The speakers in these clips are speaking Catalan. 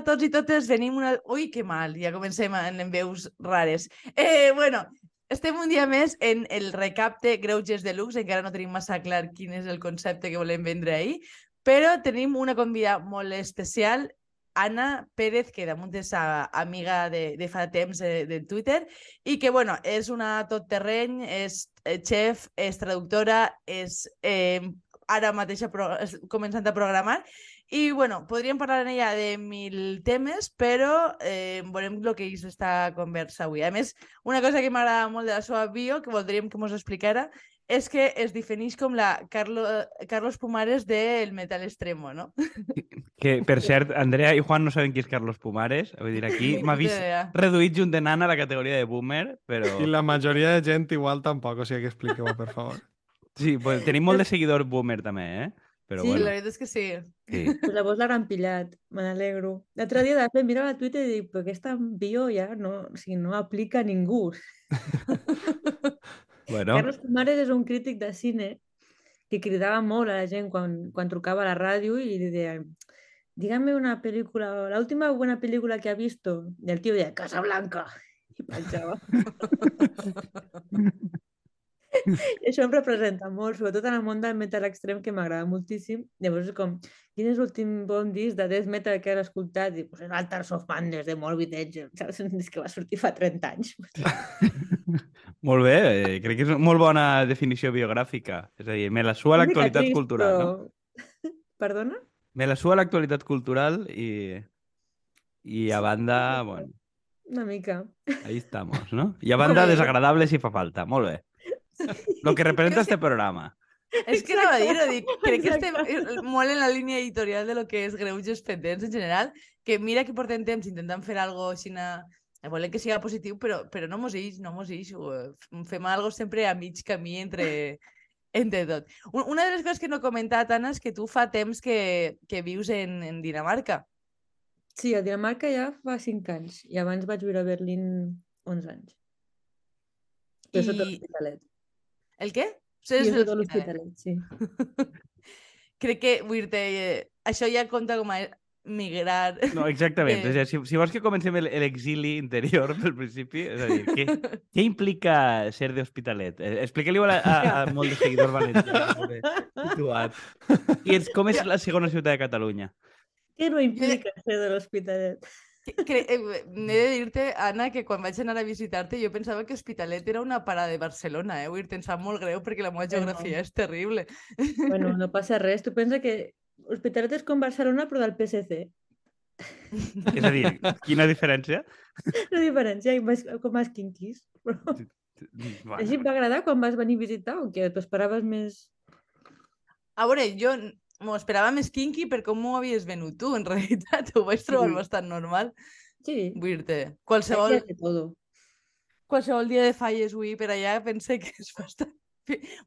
a tots i totes. Venim una... Ui, que mal, ja comencem en, en veus rares. Eh, bueno, estem un dia més en el recapte Greuges de Lux. Encara no tenim massa clar quin és el concepte que volem vendre ahir, però tenim una convida molt especial Anna Pérez, que damunt és amiga de, de fa temps de, de Twitter, i que, bueno, és una tot terreny, és chef, és traductora, és eh, ara mateix pro, començant a programar, i, bueno, podríem parlar en ella de mil temes, però eh, veurem el que és esta conversa avui. A més, una cosa que m'agrada molt de la seva bio, que voldríem que mos explicara, és que es defineix com la Carlo, Carlos Pumares del metal extremo, no? Que, per cert, Andrea i Juan no saben qui és Carlos Pumares. Vull dir, aquí m'ha vist reduït junt de nana a la categoria de boomer, però... I la majoria de gent igual tampoc, o sigui que expliqueu per favor. Sí, pues, tenim molt de seguidor boomer també, eh? Però, sí, bueno. la veritat és que sí. sí. Pues la voz l'han pillat, me n'alegro. L'altre dia, de fet, mirava a Twitter i dic, però aquesta bio ja no, o sigui, no aplica a ningú. Bueno. Carlos Pumares és un crític de cine que cridava molt a la gent quan, quan trucava a la ràdio i li deia dígame una pel·lícula, la última buena película que ha visto. I el tio deia Casablanca. I penjava. I això em representa molt, sobretot en el món del metal extrem, que m'agrada moltíssim. Llavors és com, quin és l'últim bon disc de death metal que has escoltat? I pues, el Altars of Madness de Morbid Edge, saps? Un disc que va sortir fa 30 anys. molt bé, eh, crec que és una molt bona definició biogràfica. És a dir, me la sua l'actualitat trist, cultural, però... no? Perdona? Me la sua l'actualitat cultural i, i a banda, bueno... Una mica. Ahí estamos, ¿no? I a banda, desagradable si fa falta. Molt bé. Lo que representa este programa. És que anava a dir-ho, dic, crec que estem eh, molt en la línia editorial de lo que és greuges pendents en general, que mira que portem temps intentant fer algo així, volem que siga positiu, però, però no mos eix, no mos eix. Fem algo sempre a mig camí entre, entre tot. Una de les coses que no he comentat, Anna, és que tu fa temps que, que vius en, en Dinamarca. Sí, a Dinamarca ja fa 5 anys i abans vaig viure a Berlín 11 anys. I... sota l'Hospitalet. El què? Sí, és de l'Hospitalet, sí. Crec que, vull dir eh, això ja compta com a migrar... No, exactament. Eh... si, si vols que comencem l'exili interior pel principi, és a dir, què, què implica ser d'Hospitalet? Eh, Explica-li a, a, a molt de seguidors valencians. I és, com és la segona ciutat de Catalunya? Què no implica ser de l'Hospitalet? Cre eh, N'he de dir-te, Anna, que quan vaig anar a visitar-te jo pensava que Hospitalet era una parada de Barcelona, eh? Vull dir, em sap molt greu perquè la meva geografia bueno. és terrible. Bueno, no passa res. Tu pensa que Hospitalet és com Barcelona però del PSC. És a dir, quina diferència? La diferència, com els quinquis. Però... Bueno. Així em va agradar quan vas venir a visitar o que t'ho esperaves més... A veure, jo m'ho esperava més kinky per com m'ho havies venut tu, en realitat. Ho vaig trobar sí. bastant normal. Sí. Vull dir-te, qualsevol... Qualsevol dia de falles avui per allà pense que és bastant,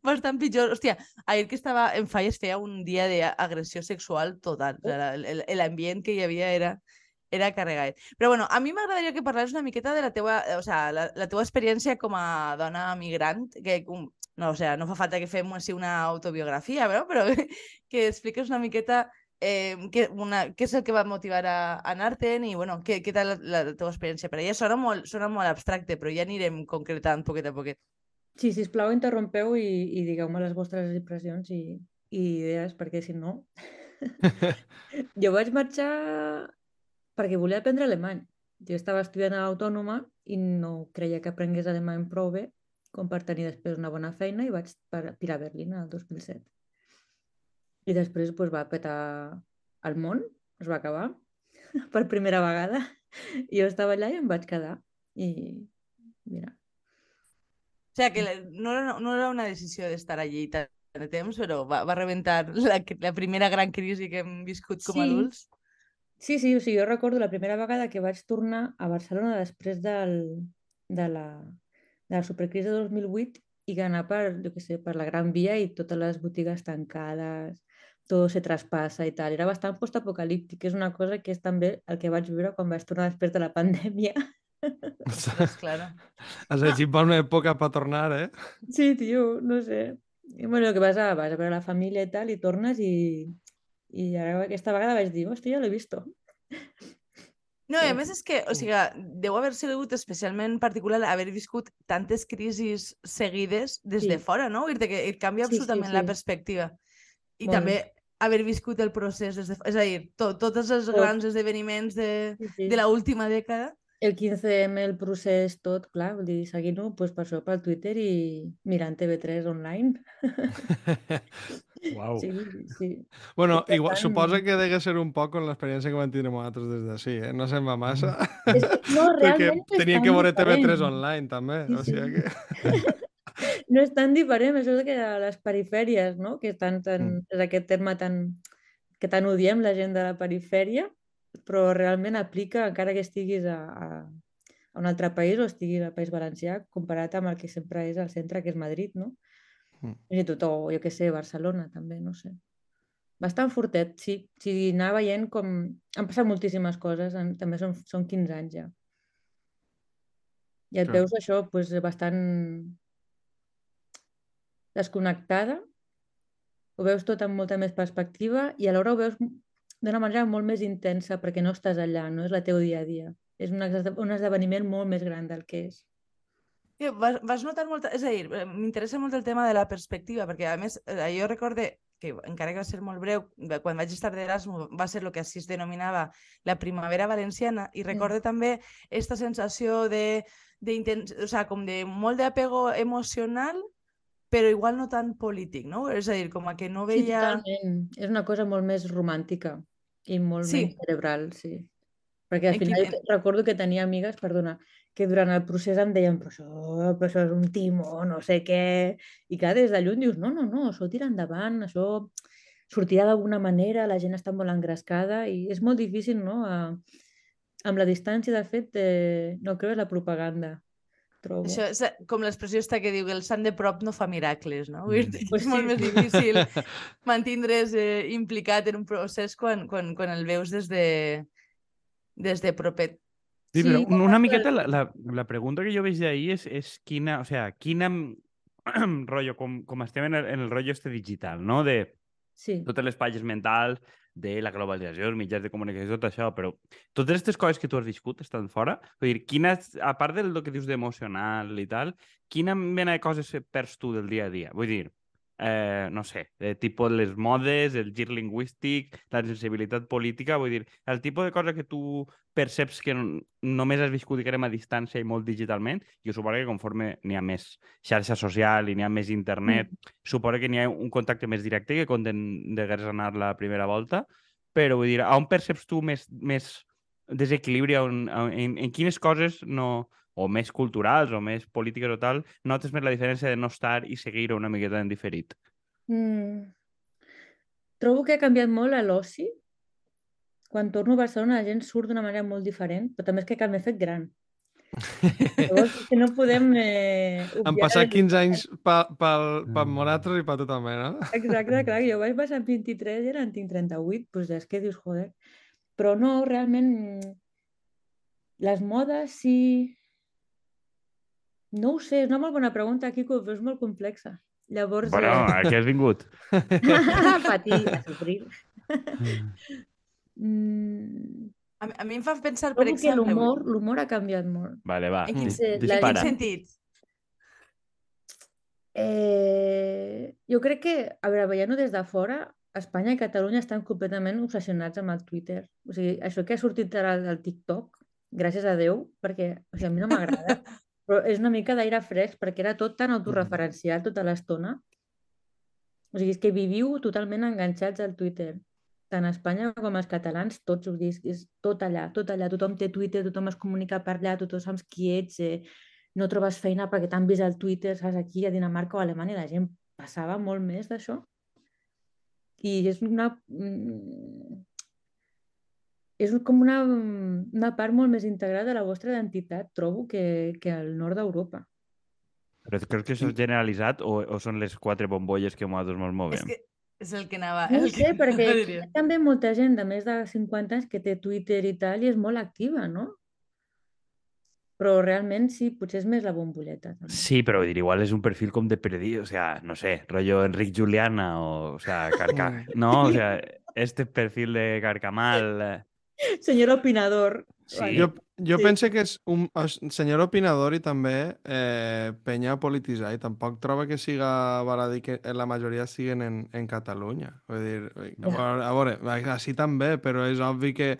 bastant pitjor. Hòstia, ahir que estava en falles feia un dia d'agressió sexual total. O sigui, L'ambient que hi havia era era carregat. Però bueno, a mi m'agradaria que parlés una miqueta de la teua, o sea, la, la teua experiència com a dona migrant, que no, o sea, no fa falta que fem així una autobiografia, però, però que expliques una miqueta eh, què, una, què és el que va motivar a, a anar-te'n i bueno, què, què tal la, la teva experiència per allà. Sona molt, sona molt abstracte, però ja anirem concretant poquet a poquet. Sí, si plau interrompeu i, i digueu-me les vostres impressions i, i idees, perquè si no... jo vaig marxar perquè volia aprendre alemany. Jo estava estudiant a l'autònoma i no creia que aprengués alemany prou bé com per tenir després una bona feina i vaig per pirar a Berlín el 2007. I després pues, va petar el món, es va acabar per primera vegada. I jo estava allà i em vaig quedar. I mira. O sigui, que no era, no era una decisió d'estar allí tant de temps, però va, va rebentar la, la primera gran crisi que hem viscut com a sí. adults. Sí, sí, o sigui, jo recordo la primera vegada que vaig tornar a Barcelona després del, de la de la supercrisi de 2008 i que anar per, jo què sé, per la Gran Via i totes les botigues tancades, tot se traspassa i tal. Era bastant postapocalíptic, és una cosa que és també el que vaig viure quan vaig tornar després de la pandèmia. claro. Has llegit per una època per tornar, eh? Sí, tio, no sé. I bueno, que vas a, vas a veure la família i tal, i tornes i, i ara aquesta vegada vaig dir, hòstia, ja l'he vist. No, i a Sí. més és que, o sigui, deu haver sigut especialment particular haver viscut tantes crisis seguides des de Sí. fora, no? Dir que et canvia Sí, sí, absolutament la sí. perspectiva. I Molt. també haver viscut el procés des de... És a dir, to, tots els Tot. grans esdeveniments de, Sí, sí. de la última dècada. El 15M, el procés, tot, clar, vull dir, seguint-ho doncs per això pel Twitter i mirant TV3 online. Uau. Sí, sí. Bueno, igual, tant- suposa que dega ser un poc con l'experiència que vam tindre nosaltres des d'ací, eh? No se'n va massa. És que, no, Perquè realment és teníem tan que veure TV3 diferent. online, també. Sí, o sigui que... No és tan diferent, això de que a les perifèries, no? que estan tan, Mm. és aquest terme tan, que tan odiem la gent de la perifèria, però realment aplica encara que estiguis a, a, a un altre país o estiguis al País Valencià comparat amb el que sempre és al centre, que és Madrid, no? Mm. Fins i tot, o jo què sé, Barcelona també, no sé. Bastant fortet, sí. Sí, anar veient com... Han passat moltíssimes coses, en- també són, són 15 anys ja. I et Clar. veus això pues, bastant desconnectada, ho veus tot amb molta més perspectiva i alhora ho veus d'una manera molt més intensa perquè no estàs allà, no és la teu dia a dia. És un, un esdeveniment molt més gran del que és. I vas, vas notar molt... És a dir, eh, m'interessa molt el tema de la perspectiva, perquè a més, eh, jo recorde que encara que va ser molt breu, quan vaig estar d'Erasmus va ser el que així es denominava la primavera valenciana i recorde també aquesta sensació de, de, intens... o sea, com de molt d'apego emocional però igual no tan polític, no? És a dir, com a que no Sí, veia... totalment. És una cosa molt més romàntica i molt Sí. menys cerebral, sí. Perquè al final que- recordo que tenia amigues, perdona, que durant el procés em deien però això, però això és un timo, no sé què... I clar, des de lluny dius, no, no, no, això tira endavant, això sortirà d'alguna manera, la gent està molt engrescada i és molt difícil, no?, a, amb la distància, de fet, eh, no creure la propaganda, trobo. Això és eh, com l'expressió està que diu que el sant de prop no fa miracles, no? Vull dir, Pues és molt sí. més difícil mantindre's eh, implicat en un procés quan, quan, quan el veus des de, des de propet. Sí, però Sí, un- una miqueta la, la, la pregunta que jo veig d'ahir és, és quina, o sea, quina rotllo, com, com estem en el, en el rotllo este digital, no? De Sí. totes les pages mentals, de la globalització, els mitjans de comunicació, tot això, però totes aquestes coses que tu has viscut estan fora? Vull dir, quina, a part del que dius d'emocional i tal, quina mena de coses perds tu del dia a dia? Vull dir, eh, no sé, de tipus les modes, el gir lingüístic, la sensibilitat política, vull dir, el tipus de cosa que tu perceps que només has viscut diguem, a distància i molt digitalment, jo suposo que conforme n'hi ha més xarxa social i n'hi ha més internet, suposo que n'hi ha un contacte més directe que quan degués anar la primera volta, però vull dir, on perceps tu més, més desequilibri, on, on, en, en quines coses no, o més culturals o més polítiques o tal, notes més la diferència de no estar i seguir una miqueta en diferit? Mm. Trobo que ha canviat molt a l'oci. Quan torno a Barcelona la gent surt d'una manera molt diferent, però també és que cal m'he fet gran. Llavors, que no podem eh, Han passat les 15 anys pel, pel, Mm. pel nosaltres i per tu també, no? Exacte, clar, jo vaig passar amb 23 i ara en tinc 38, doncs és que dius, joder. Però no, realment, mm, les modes sí... No ho sé, és una molt bona pregunta, Quico, però és molt complexa. Llavors, Bueno, eh... aquí has vingut. a patir, a sofrir. Mm, A, mi- a mi em fa pensar, per trobo que exemple... l'humor l'humor ha canviat molt. Vale, va, En quin, la en quin sentit? Eh, jo crec que, a veure, veient-ho des de fora, Espanya i Catalunya estan completament obsessionats amb el Twitter. O sigui, això que ha sortit ara del TikTok, gràcies a Déu, perquè o sigui, a mi no m'agrada, però és una mica d'aire fresc, perquè era tot tan autorreferencial tota l'estona. O sigui, és que viviu totalment enganxats al Twitter. Tant a Espanya com els catalans, tots, us dic, és tot allà, tot allà. Tothom té Twitter, tothom es comunica per allà, tothom saps qui ets, eh, no trobes feina perquè t'han vist al Twitter, saps, aquí a Dinamarca o a Alemanya, la gent passava molt més d'això. I és una... mm, És com una, una part molt més integrada de la vostra identitat, trobo, que, que al nord d'Europa. Però creus que això és generalitzat o, o són les quatre bombolles que nosaltres ens És movem? que és el que anava... No el que sé, perquè anava a hi ha també molta gent de més de 50 anys que té Twitter i tal i és molt activa, no? Però realment sí, potser és més la bombolleta. També. Sí, però dir, igual és un perfil com de perdido, o sea, no sé, rollo Enric Juliana o, o sea, Carca... Mm. No, o sea, este perfil de Carcamal... eh, Senyor opinador. Sí. Jo, jo Sí. penso que és un senyor opinador i també eh, penya polititzar i tampoc trobo que siga baladí que la majoria siguen en, en Catalunya. Vull dir, a veure, a veure, així també, però és obvi que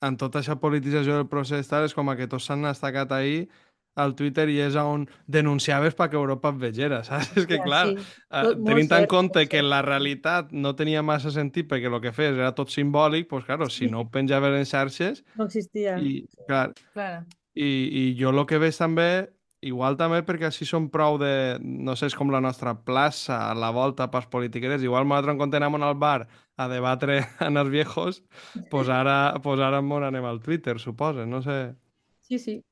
en tota aquesta politització del procés tal, és com a que tots s'han estacat ahir al Twitter i és on denunciaves perquè Europa et vegera, saps? És que, Ja, clar, sí. eh, tenint en compte que la realitat no tenia massa sentit perquè el que fes era tot simbòlic, doncs, claro, si Sí. no ho penjaves en xarxes, No existia. i, clar, Claro. i, i jo el que veig també, igual també perquè així som prou de, no sé, és com la nostra plaça a la volta pels politiqueres, igual nosaltres en compte anem al bar a debatre en els viejos, pues ara, pues ara mos anem al Twitter, suposa, no sé. Sí, sí.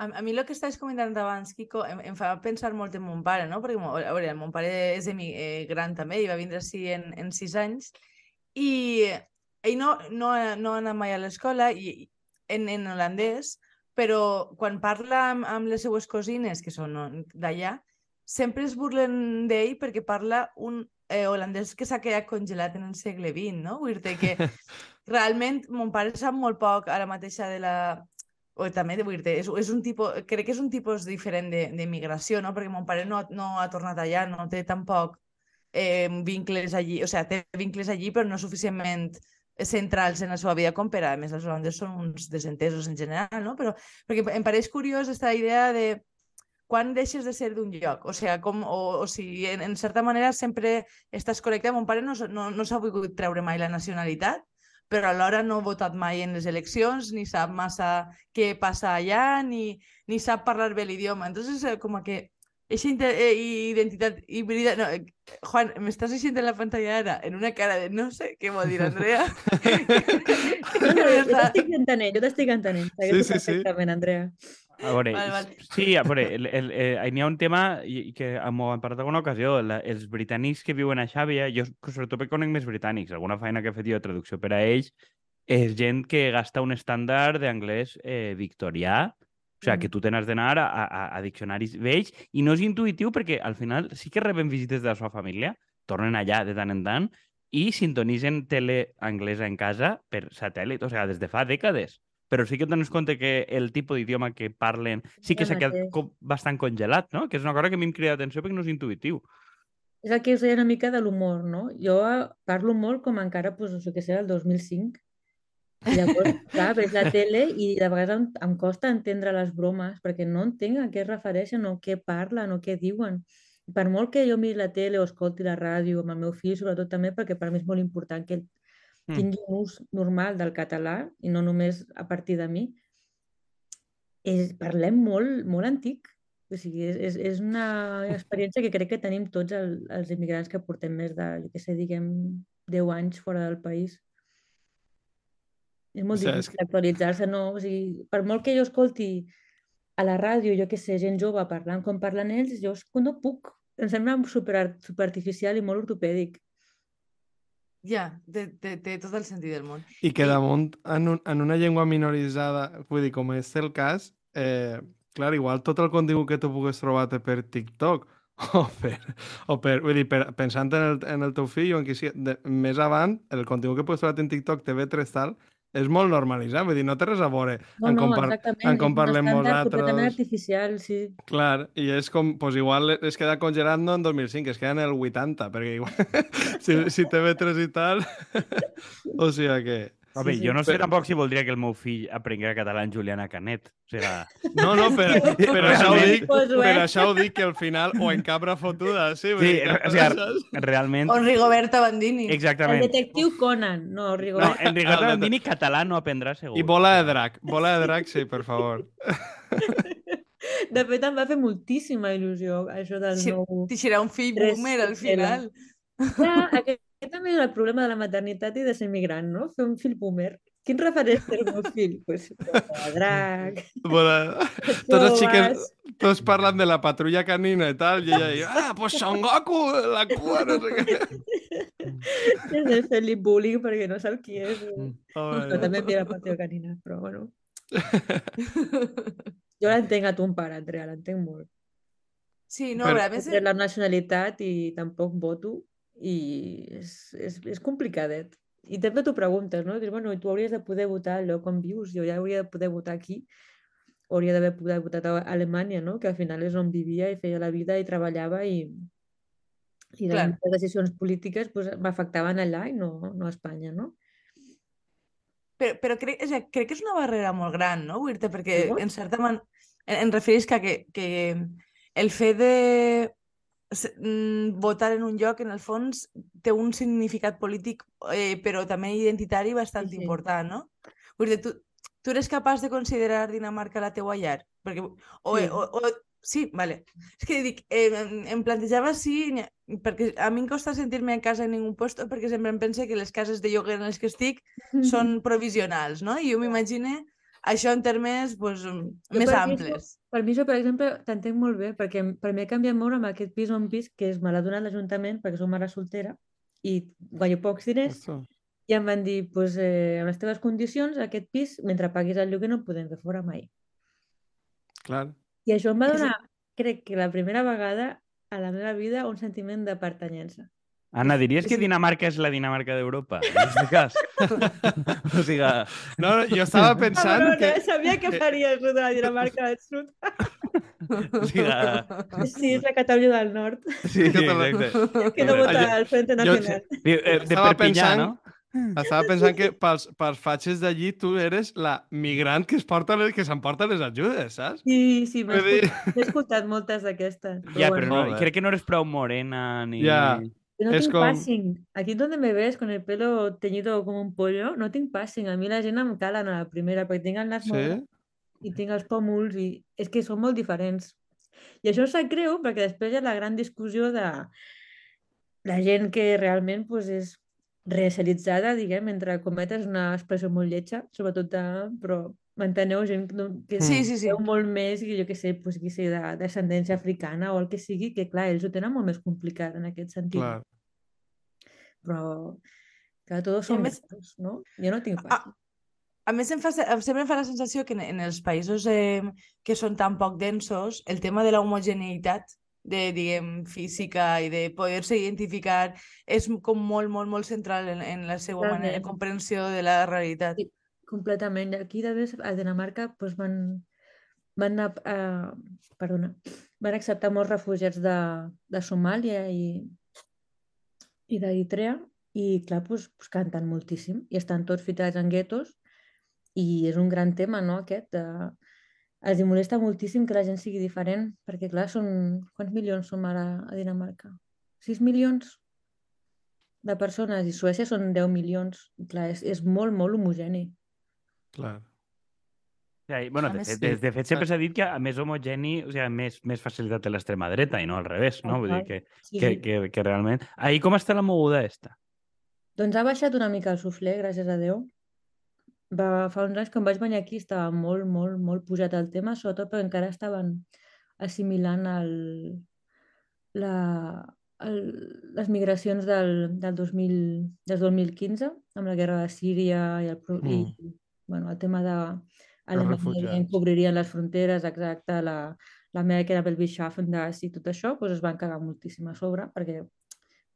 A, a mi el que estaves comentant abans, Kiko, em, em fa pensar molt en mon pare, no? Perquè, a veure, mon pare és emi, eh, gran també i va vindre així en, en sis anys i ell no, no, no ha anat mai a l'escola i en, en holandès, però quan parla amb, amb les seues cosines, que són d'allà, sempre es burlen d'ell perquè parla un eh, holandès que s'ha quedat congelat en el segle XX, no? Vull dir que realment mon pare sap molt poc ara mateixa de la... O també de vull dir és, és un tipus, crec que és un tipus diferent de, de migració, no? Perquè mon pare no, no ha tornat allà, no té tampoc eh, vincles allí, o sigui, té vincles allí, però no suficientment centrals en la seva vida com per a, més, els holandesos són uns desentesos en general, no? Però perquè em pareix curiós aquesta idea de quan deixes de ser d'un lloc, o sigui, com, o, o si en, en certa manera sempre estàs connectat. Mon pare no, no, no s'ha volgut treure mai la nacionalitat, però alhora no ha votat mai en les eleccions, ni sap massa què passa allà, ni, ni sap parlar bé l'idioma. Entonces, eh, com que aquesta eh, identitat híbrida... No, eh, Juan, m'estàs llegint en la pantalla ara en una cara de no sé què vol dir, Andrea. No, no, jo t'estic entenent, jo t'estic entenent. Sí, sí. perfectament, Andrea. A veure, Vale, vale. sí, a veure, el, el, eh, n'hi ha un tema i, que m'ho han parlat alguna ocasió. La, els britànics que viuen a Xàbia, jo sobretot conec més britànics, alguna feina que he fet jo de traducció per a ells, és gent que gasta un estàndard d'anglès eh, victorià, o sigui, Mm. que tu tens d'anar a, a, a diccionaris vells i no és intuïtiu perquè al final sí que reben visites de la seva família, tornen allà de tant en tant i sintonitzen tele anglesa en casa per satèl·lit, o sigui, des de fa dècades. Però sí que tens compte que el tipus d'idioma que parlen sí que s'ha quedat bastant congelat, no? Que és una cosa que a mi em crida l'atenció perquè no és intuïtiu. És el que us deia una mica de l'humor, no? Jo eh, parlo molt com encara, doncs, que sé, el 2005. I llavors, clar, veig la tele i de vegades em, em costa entendre les bromes perquè no entenc a què es refereixen o què parlen o què diuen. Per molt que jo miri la tele o escolti la ràdio amb el meu fill, sobretot també perquè per mi és molt important que ell Mm. tingui un ús normal del català i no només a partir de mi, és, parlem molt, molt antic. O sigui, és, és, és una experiència que crec que tenim tots el, els immigrants que portem més de, jo què sé, diguem, 10 anys fora del país. És molt difícil actualitzar-se, no? O sigui, per molt que jo escolti a la ràdio, jo què sé, gent jove parlant com parlen ells, jo que no puc. Em sembla super, super artificial i molt ortopèdic. Ja, té, té, té tot el sentit del món. I que damunt, en, un, en una llengua minoritzada, vull dir, com és el cas, eh, clar, igual tot el contingut que tu pugues trobar per TikTok o per, o per, vull dir, per, pensant en el, en el teu fill o en qui sigui, de, més avant, el contingut que pugues trobar en TikTok, TV3 tal, és molt normalitzat, vull dir, no té res a veure No, en no, com, par- exactament. en com parlem estàndard completament nosaltres. artificial, sí. Clar, i és com, doncs igual es queda congelat no en 2005, es queda en el 80, perquè igual, si, si TV3 i tal, o sigui que... Home, Sí, sí. jo no sé Però- tampoc si voldria que el meu fill aprengués català en Juliana Canet. O sigui, No, no, per, per, això ho dic, Poso, per eh? això ho dic que al final o en cabra fotuda, sí. Sí, o sigui, realment... O Rigoberta Bandini. El Exactament. detectiu Conan, no, No, Rigobert. en El de- Bandini català no aprendrà segur. I bola de drac, bola de drac, sí, per favor. De fet, em va fer moltíssima il·lusió això del Sí, nou... Teixirà un fill boomer al final. Ja, aquest, aquest també és el problema de la maternitat i de ser migrant, no? Fer un fill boomer. Quin referent té el meu fill? Pues, el drac, Bola... Tots els xiques, joves... tots parlen de la patrulla canina i tal, i ella diu, ah, pues Son Goku, la cua, no sé què. És de fer-li bullying perquè no sap qui és. Però Ai, també mira la patria canina, però bueno. Jo l'entenc a ton pare, Andrea, l'entenc molt. Sí, no, Però- a més... Té la nacionalitat i tampoc voto i és, és, és complicadet. I també t'ho preguntes, no? Dius, bueno, tu hauries de poder votar allò com vius, jo ja hauria de poder votar aquí, hauria d'haver poder votar a Alemanya, no? Que al final és on vivia i feia la vida i treballava i, i les Clar. meves decisions polítiques pues, m'afectaven allà i no, no a Espanya, no? Però, però crec, és, crec que és una barrera molt gran, no, Wirte? Perquè en certa manera en, en refereix que, que, que el fet de votar en un lloc, en el fons, té un significat polític, eh, però també identitari bastant Sí, sí. important, no? Vull dir, tu, tu eres capaç de considerar Dinamarca la teua llar? Perquè, o, Sí. o, o, sí, vale. És que dic, eh, em, em plantejava si... Perquè a mi em costa sentir-me a casa en ningú lloc perquè sempre em pense que les cases de lloguer en les que estic són provisionals, no? I jo m'imagine això en termes pues, Jo més per mi això- amples. Per mi això, per exemple, t'entenc molt bé, perquè per mi ha canviat molt amb aquest pis on pis que es me l'ha donat l'Ajuntament perquè som mare soltera i guanyo pocs diners Esto. i em van dir, pues, eh, amb les teves condicions, aquest pis, mentre paguis el lloguer, no el podem fer fora mai. Clar. I això em va És- donar, crec que la primera vegada a la meva vida, un sentiment de pertanyença. Anna, diries que Sí. Dinamarca és la Dinamarca d'Europa, en aquest cas? o sigui, No, no, jo estava pensant Cabrona, que... sabia que faries lo de la Dinamarca del Sud. o sigui, Sí, és la Catalunya del Nord. sí, exacte. Que no Hombre, vota jo- al Frente Nacional. Sí, eh, De Estava Perpinyà, pensant- no? Estava pensant que pels, pels fatxes d'allí tu eres la migrant que es porta les, que s'emporta les ajudes, saps? Sí, sí, m'he dir- escoltat, moltes d'aquestes. Ja, però no, Molt bé. crec que no eres prou morena ni... Ja. Yo no Es tengo con- passing. Aquí donde me ves con el pelo teñido como un pollo, no tinc passing. A mi la gent em calen a la primera perquè tinc el nas Sí? molt i tinc els pòmuls i és que són molt diferents. I això sap greu perquè després hi ha la gran discussió de la gent que realment pues, és racialitzada, diguem, entre cometes, una expressió molt lletja, sobretot de... però m'enteneu, gent que no- que Sí, sí, sí. molt més, que jo què sé, pues, que sé, de descendència africana o el que sigui, que clar, ells ho tenen molt més complicat en aquest sentit. Clar. Però, clar, tots a són més- gatos, no? Jo no tinc pas. A més, em fa, se- em- sempre em fa la sensació que en, en els països eh, que són tan poc densos, el tema de la homogeneïtat de, diguem, física i de poder-se identificar és com molt, molt, molt central en, en la seva manera de comprensió de la realitat. Sí. Completament. Aquí, vegades, a Dinamarca, doncs van, van, anar, a, perdona, van acceptar molts refugiats de, de Somàlia i, i d'Eritrea i, clar, doncs, doncs canten moltíssim i estan tots fitats en guetos i és un gran tema, no?, aquest. De... Els hi molesta moltíssim que la gent sigui diferent perquè, clar, són... Quants milions som ara a Dinamarca? 6 milions de persones i Suècia són 10 milions. Clar, és, és molt, molt homogeni. Clar. Ja, i, bueno, de, més, fet, sí. de, de fet, sempre s'ha dit que a més homogeni, o sigui, més, més facilitat té l'extrema dreta i no al revés, no? Vull dir que, Sí, que, que, que realment... Ahir com està la moguda esta? Doncs ha baixat una mica el suflé, gràcies a Déu. Va, fa uns anys, quan vaig venir aquí, estava molt, molt, molt pujat el tema, sobretot perquè encara estaven assimilant el, la, el, les migracions del, del, 2000, del 2015, amb la guerra de Síria i el, pro- i, bueno, el tema de Alemanya que obririen les fronteres, exacte, la, la Merkel amb el Beschaffendas i tot això, doncs es van cagar moltíssim a sobre, perquè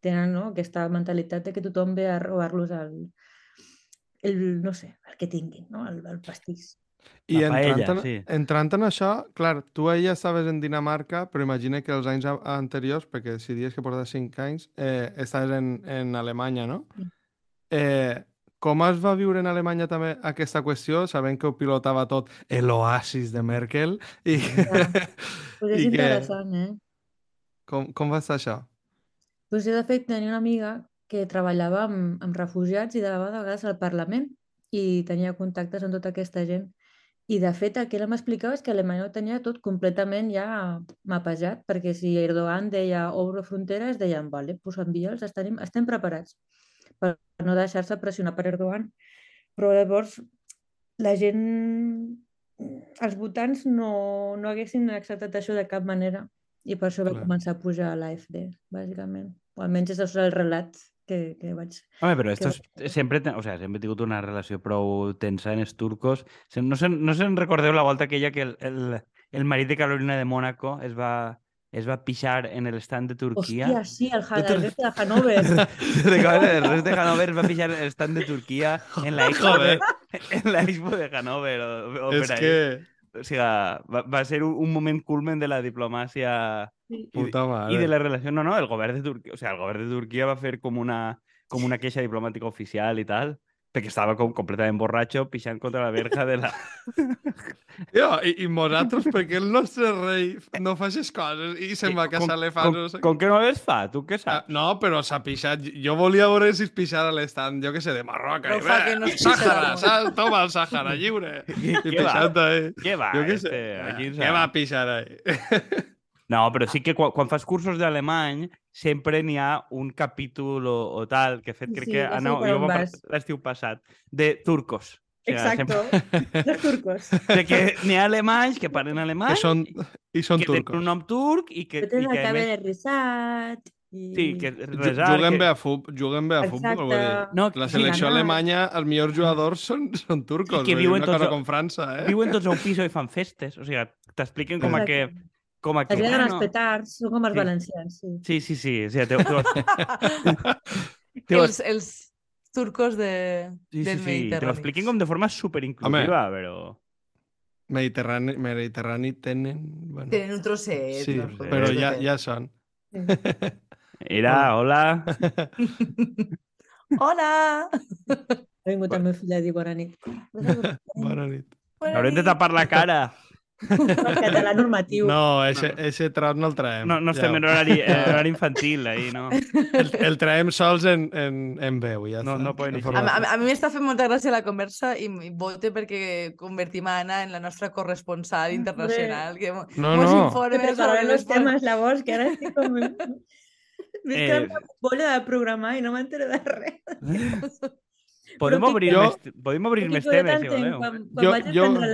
tenen no, aquesta mentalitat de que tothom ve a robar-los el, el, no sé, el que tinguin, no? el, el pastís. I La paella, entrant, en, sí. entrant en això, clar, tu ella estaves en Dinamarca, però imagina que els anys anteriors, perquè si dies que portes 5 anys, eh, estaves en, en Alemanya, no? Eh, com es va viure en Alemanya també aquesta qüestió, sabent que ho pilotava tot l'oasis de Merkel? I, Ja. Pues és I que- interessant, eh? com, com va estar això? Pues jo, de fet, tenia una amiga que treballava amb, amb refugiats i de vegades al Parlament i tenia contactes amb tota aquesta gent. I, de fet, el que ella m'explicava és que Alemanya ho tenia tot completament ja mapejat, perquè si Erdogan deia obro fronteres, deien, vale, doncs envia'ls, estem, estem preparats per no deixar-se pressionar per Erdogan. Però llavors la gent, els votants no, no haguessin acceptat això de cap manera i per això va Clar. començar a pujar a l'AFD, bàsicament. O almenys és el relat que, que vaig... Home, però estos va- sempre, o sea, sempre he tingut una relació prou tensa en els turcos. Se- No se'n no se'n recordeu la volta aquella que el, el, el marit de Carolina de Mónaco es va, es va pixar en el stand de Turquia. Hòstia, sí, el, Ha- el resto de Hanover. El rest de Hannover es va pixar en el stand de Turquia en la expo de, en la expo de Hannover. O, o ahí. que... O sigui, va, va ser un, un moment culmen de la diplomàcia Sí. Puta i de la relació. No, no, el govern de Turquia, o sigui, el govern de Turquia va fer com una, com una queixa diplomàtica oficial i tal, perquè estava com completament borratxo pixant contra la verja de la... Jo, i, i nosaltres, perquè el nostre rei no fa aquestes coses i se'n va a l'elefant. com, com que no les fa, tu què Ah, saps? no, però s'ha pixat. Jo volia veure si es pixara a l'estand, jo que sé, de Marroc. No i fa bé, que no es Sàhara, pixarà. saps? Toma el Sàhara, lliure. I Què va? ahí. Què va? Jo què este, sé. aquí Què va a pixar ahí? No, però sí que quan, quan fas cursos d'alemany sempre n'hi ha un capítol o, o tal, que he fet, crec Sí, que sé Anna, per jo l'estiu passat, de turcos. O sigui, Exacto. Los turcos. Sempre, de que n'hi ha alemanys que parlen alemany que són, I són que tenen turcos. un nom turc i que, Que tenen el cabell més, rizat. I... sí, que resar, Juguen que... bé a, fut, juguen bé a futbol. Vull dir. No, La sí, selecció ganar. alemanya, els millors jugadors són, són turcos. I que viuen una tots com França, eh? viuen tots a un pis i fan festes. O sigui, t'expliquen com a que... Com a que els bueno, petards, són com els Sí. valencians, sí. Sí, sí, sí. O sigui, teu, teu, teu, els, els turcos de, sí, sí, del sí. Te Mediterrani. l'expliquen com de forma superinclusiva, però... Mediterrani, Mediterrani tenen... Bueno, Tenen un trosset. sí, no? però Un ja, ja són. Era, hola... Hola! Ha vingut el meu fill a dir bona nit. Bona nit. Bona Haurem de nit. tapar la cara. El català normatiu. No, ese, ese tram no el traem. No, no Ja. estem en horari, eh, horari infantil, ahí, no? El, el traem sols en, en, en veu, ja No- està. no poden. A, a, a mi m'està fent molta gràcia la conversa i, i vote perquè convertim a Anna en la nostra corresponsal internacional. Que No, mos no. informe Que sobre los temes, la voz, que ara estic com... M'he Eh. quedat de programar i no m'entero de res. Podem obrir, Jo- més, podem obrir més de temes, si en voleu. Quan, quan Jo- vaig jo- aprendre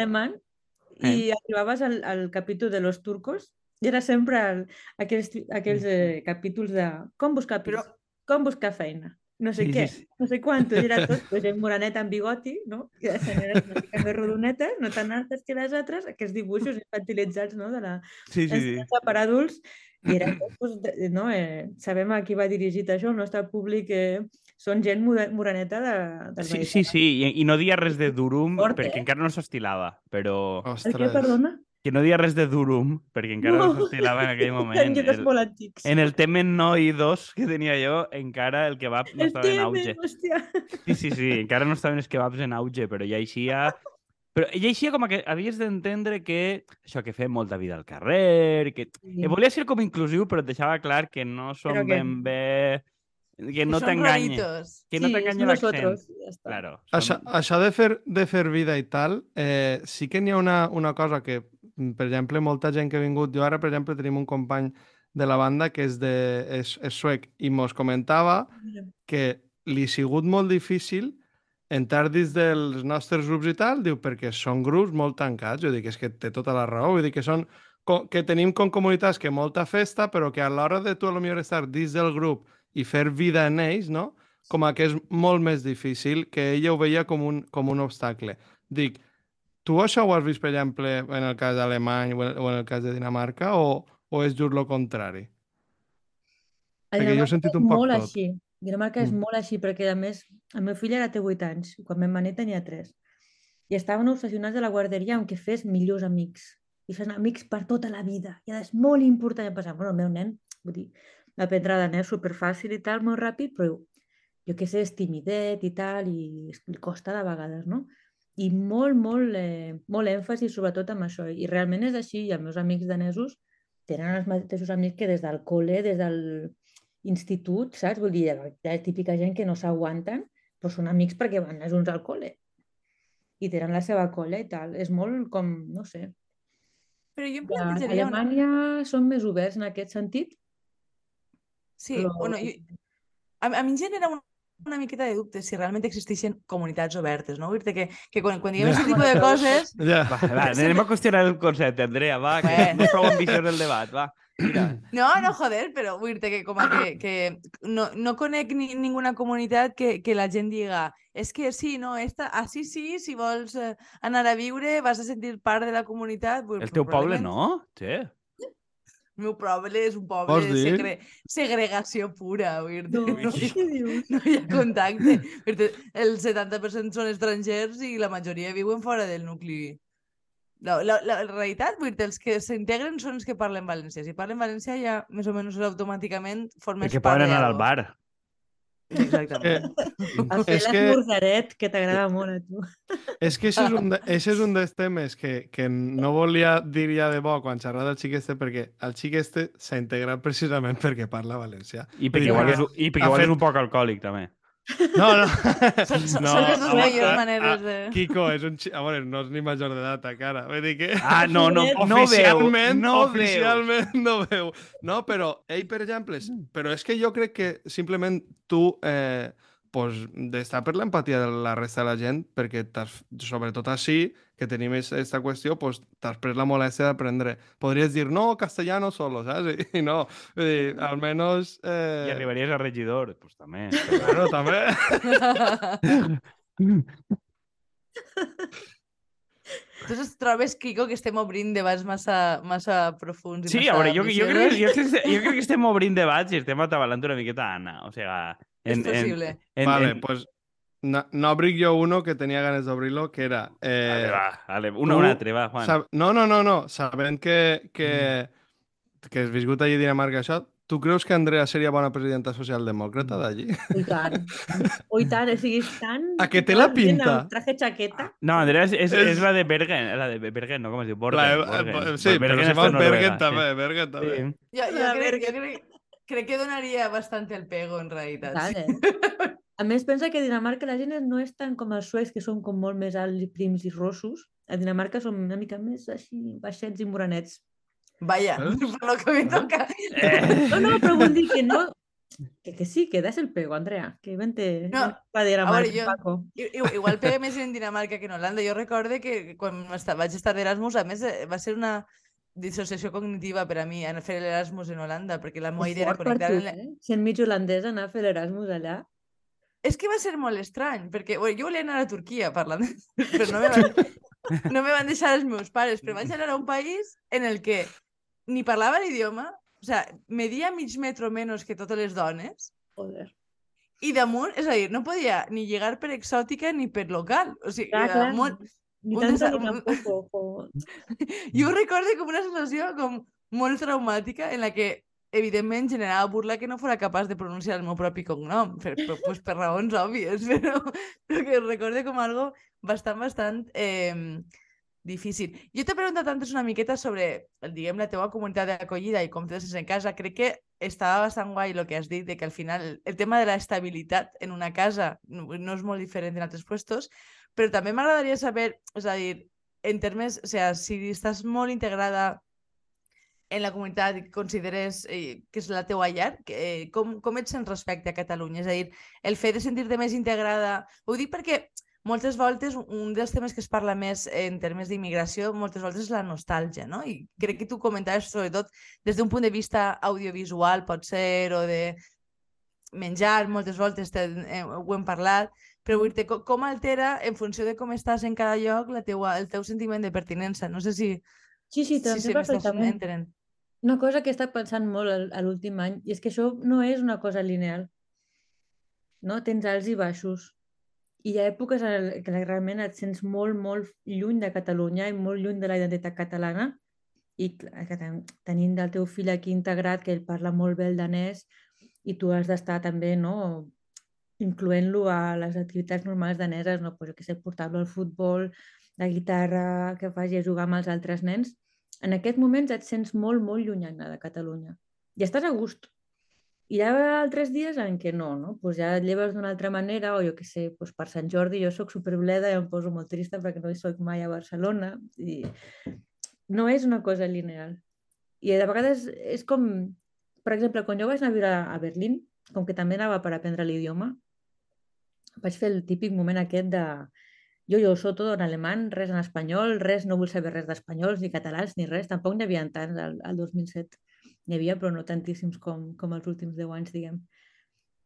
alemany i arribaves al, al capítol de los turcos, i era sempre el, aquells, aquells eh, capítols de com buscar pis, Però- com buscar feina, no sé Sí, què, sí, sí. no sé quantos, i era tot, pues, gent moraneta amb bigoti, no? I les senyores una mica més rodonetes, no tan altes que les altres, aquests dibuixos infantilitzats, no?, de la Sí, sí, sí. per adults, i era tot, pues, no? Eh, sabem a qui va dirigit això, el nostre públic eh, són gent moraneta de, del Sí, sí, sí, i, i no dia res de Durum Fort, perquè eh? encara no s'estilava, però... El Ostres. què, perdona? Que no dia res de Durum perquè encara no, No. s'estilava en aquell moment. Llibres El, molt antics. en el Temen no i 2 que tenia jo, encara el kebab no El estava en tema, auge. hòstia. Sí, sí, sí, encara no estaven els kebabs en auge, però ja eixia... Però ja eixia com que havies d'entendre que això que fem molta vida al carrer, que... que volia ser com inclusiu, però et deixava clar que no som que- ben bé... Que no raritos. Que no Sí, t'enganye som l'accent. Claro. Això, som- això de, fer, de fer vida i tal, eh, sí que n'hi ha una, una cosa que, per exemple, molta gent que ha vingut... Jo ara, per exemple, tenim un company de la banda que és, de, és, és suec i mos comentava que li ha sigut molt difícil entrar dins dels nostres grups i tal, diu, perquè són grups molt tancats. Jo dic, és que té tota la raó, vull dir que són que tenim com comunitats que molta festa, però que a l'hora de tu a lo millor estar dins del grup i fer vida en ells, no? com a que és molt més difícil, que ella ho veia com un, com un obstacle. Dic, tu això ho has vist, per exemple, en el cas d'Alemany o en o en el cas de Dinamarca, o, o és just el contrari? A Perquè jo he sentit un poc molt tot. així. Dinamarca és Mm. molt així, perquè a més el meu fill ara té 8 anys, quan vam venir tenia 3. I estaven obsessionats de la guarderia amb que fes millors amics. I fes amics per tota la vida. I és molt important. I pensava, bueno, el meu nen, vull dir, l'aprendre danès superfàcil i tal, molt ràpid, però jo què sé, és timidet i tal, i li costa de vegades, no? I molt, molt, eh, molt èmfasi sobretot amb això. I realment és així, i els meus amics danesos tenen els mateixos amics que des del col·le, des del institut, saps? Vull dir, la típica gent que no s'aguanten, però són amics perquè van junts al col·le i tenen la seva colla i tal. És molt com, no sé, Però jo em a plantejaria... Una... Alemanya són més oberts en aquest sentit. Sí, però... bueno, jo... a, a mi em genera una, una miqueta de dubte si realment existeixen comunitats obertes, no? Vull dir que, que quan, quan diguem Ja. aquest tipus de coses... Ja. Va, va, anem a qüestionar el concepte, Andrea, va, que no és prou ambiciós el debat, va. Mira, No, no, joder, però vull dir que com a que, que no, no conec ni, ninguna comunitat que, que la gent diga és que sí, no, esta, així sí, si vols eh, anar a viure vas a sentir part de la comunitat. Vull- el teu poble no? Sí. El meu poble és un poble de segre... segregació pura. No, no, no hi ha contacte. El 70% són estrangers i la majoria viuen fora del nucli. No, la, la, la realitat, vull dir, els que s'integren són els que parlen valencià. Si parlen valencià ja més o menys automàticament formes Perquè part poden anar al bar. Exactament. A fer És que- l'esmorzaret, que t'agrada molt a tu. És que això és un, de, això és un dels temes que, que no volia dir ja de bo quan xerrava del xic este, perquè el xic este s'ha integrat precisament perquè parla valencià. I perquè igual és, i perquè igual fet- és un poc alcohòlic, també. No, no. Són, són, no, les dues millors maneres ah, de... Kiko és un. A veure, no és ni major d'edat, encara. Vull dir que... Ah, no, no, no veu. oficialment, No veu. oficialment no veu. No, però ell, per exemple, és- però és que jo crec que simplement tu eh, pues, d'estar per l'empatia de la resta de la gent, perquè sobretot així, que tenim aquesta qüestió, pues, t'has pres la molèstia d'aprendre. Podries dir, no, castellano solo, saps? I, i no, vull dir, almenys... Eh... I arribaries a regidor, doncs pues, també. Bueno, també. Entonces trobes, Kiko, que estem obrint debats massa, massa profuns i Sí, massa a veure, jo, jo, crec, jo, crec, jo crec que estem obrint debats i estem atabalant una miqueta a Anna. O sigui, És en, en, possible. en, vale, en, pues no, no abric jo uno que tenia ganes d'obrir-lo, que era... Eh, Vale, va, vale. Una, una va, Juan. Sab... No, no, no, no. Sabent que, que, que has viscut allí Dinamarca, això, tu creus que Andrea seria bona presidenta socialdemòcrata d'allí? I tant. O i tant, o sigui, és tan... A que té la pinta. Traje chaqueta. No, Andrea és, és, És- la de Bergen, la de Bergen, no? Com es diu? Borgen. La- Borgen. eh, sí, però Bergen si Noruega, Bergen sí. també, Bergen també. Sí. Jo, jo, La crec, verga. jo crec, crec que donaria bastant el pego, en realitat. Tal, eh? A més, pensa que a Dinamarca la gent no és tant com els suecs, que són com molt més alts i prims i rossos. A Dinamarca som una mica més així, baixets i morenets. Vaya, Eh? per lo que me toca. Eh, No, no, però vull dir que no... Que, que sí, que das el pego, Andrea. Que vente No, a Dinamarca, jo- Paco. Igual pega més en Dinamarca que en Holanda. Jo recorde que quan esta- vaig estar d'Erasmus, a més, eh, va ser una dissociació cognitiva per a mi anar a fer l'Erasmus en Holanda, perquè la meva idea era connectar... en la- eh? Sent mig holandesa, anar a fer l'Erasmus allà. És que va ser molt estrany, perquè bueno, jo volia anar a Turquia parlant, però no me, van, no me van deixar els meus pares, però vaig anar a un país en el que ni parlava l'idioma, o sea, media mig metro menys que totes les dones, Joder. i damunt, és a dir, no podia ni llegar per exòtica ni per local. O sigui, Clar, clar. molt... Ni un tant desa- ni tampoco. jo. Jo ho recordo com una sensació com molt traumàtica en la que evidentment generava burla que no fora capaç de pronunciar el meu propi cognom, per, per, pues, per raons òbvies, però, però que recorde com algo bastant, bastant eh, difícil. Jo t'he preguntat antes una miqueta sobre, diguem, la teua comunitat d'acollida i com te en casa. Crec que estava bastant guai el que has dit, de que al final el tema de la estabilitat en una casa no, és molt diferent en altres puestos, però també m'agradaria saber, és a dir, en termes, o sea, si estàs molt integrada en la comunitat i consideres eh, que és la teua llar, que, eh, com, com et sents respecte a Catalunya? És a dir, el fet de sentir-te més integrada... Ho dic perquè moltes voltes un dels temes que es parla més en termes d'immigració, moltes voltes és la nostàlgia, no? I crec que tu comentaves sobretot des d'un punt de vista audiovisual, pot ser, o de menjar, moltes voltes te, eh, ho hem parlat, però vull dir com, com altera, en funció de com estàs en cada lloc, la teua, el teu sentiment de pertinença. No sé si, Sí, sí, t'entenc si perfectament. entenent. Una cosa que he estat pensant molt a l'últim any, i és que això no és una cosa lineal. No? Tens alts i baixos. Hi ha èpoques en que realment et sents molt, molt lluny de Catalunya i molt lluny de la identitat catalana i tenint el teu fill aquí integrat, que ell parla molt bé el danès i tu has d'estar també no, incloent-lo a les activitats normals daneses, no? pues, que sé, portar-lo al futbol, la guitarra, que faci a jugar amb els altres nens, en aquests moments et sents molt, molt llunyana de Catalunya. I estàs a gust. Hi ha altres dies en què no, no? Pues ja et lleves d'una altra manera, o jo què sé, pues per Sant Jordi jo sóc superbleda i em poso molt trista perquè no hi soc mai a Barcelona. I no és una cosa lineal. I de vegades és com... Per exemple, quan jo vaig anar a viure a Berlín, com que també anava per aprendre l'idioma, vaig fer el típic moment aquest de jo, jo soc tot en alemany, res en espanyol, res, no vull saber res d'espanyols, ni catalans, ni res. Tampoc n'hi havia tants al, al 2007. N'hi havia, però no tantíssims com, com els últims 10 anys, diguem.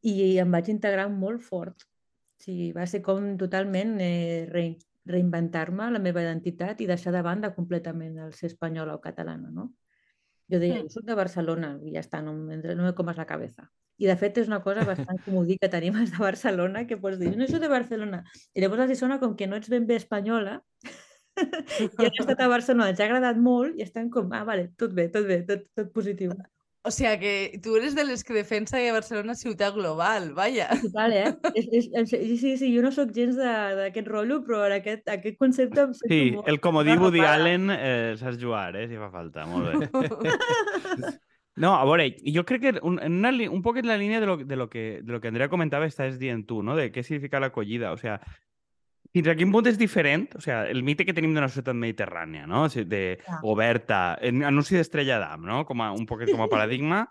I em vaig integrar molt fort. O sigui, va ser com totalment eh, re, reinventar-me la meva identitat i deixar de banda completament el ser espanyola o catalana, no? Jo deia, Mm. jo soc de Barcelona, i ja està, no, no me comes la cabeza. I de fet és una cosa bastant comodí que tenim els de Barcelona, que pots dir, no soc de Barcelona. I llavors els sona com que no ets ben bé espanyola, i han estat a Barcelona, els ha agradat molt, i estan com, ah, vale, tot bé, tot bé, tot, tot positiu. O sea que tu eres de les que defensa que Barcelona és ciutat global, vaja. Total, eh? És, és, és, sí, sí, sí, jo no sóc gens de- d'aquest rotllo, però en aquest, aquest concepte em sento Sí, molt... el comodí Woody. Allen eh, saps jugar, eh, si fa falta. Molt bé. No, a veure, jo crec que un, en una, un poc en la línia de lo, de, lo que, de lo que Andrea comentava estàs dient tu, no? de què significa l'acollida. O sea, fins a quin punt és diferent? O sea, el mite que tenim d'una societat mediterrània, no? O sigui, de Clar. oberta, en anunci d'Estrella d'Am, no? Com a, un poquet com a paradigma.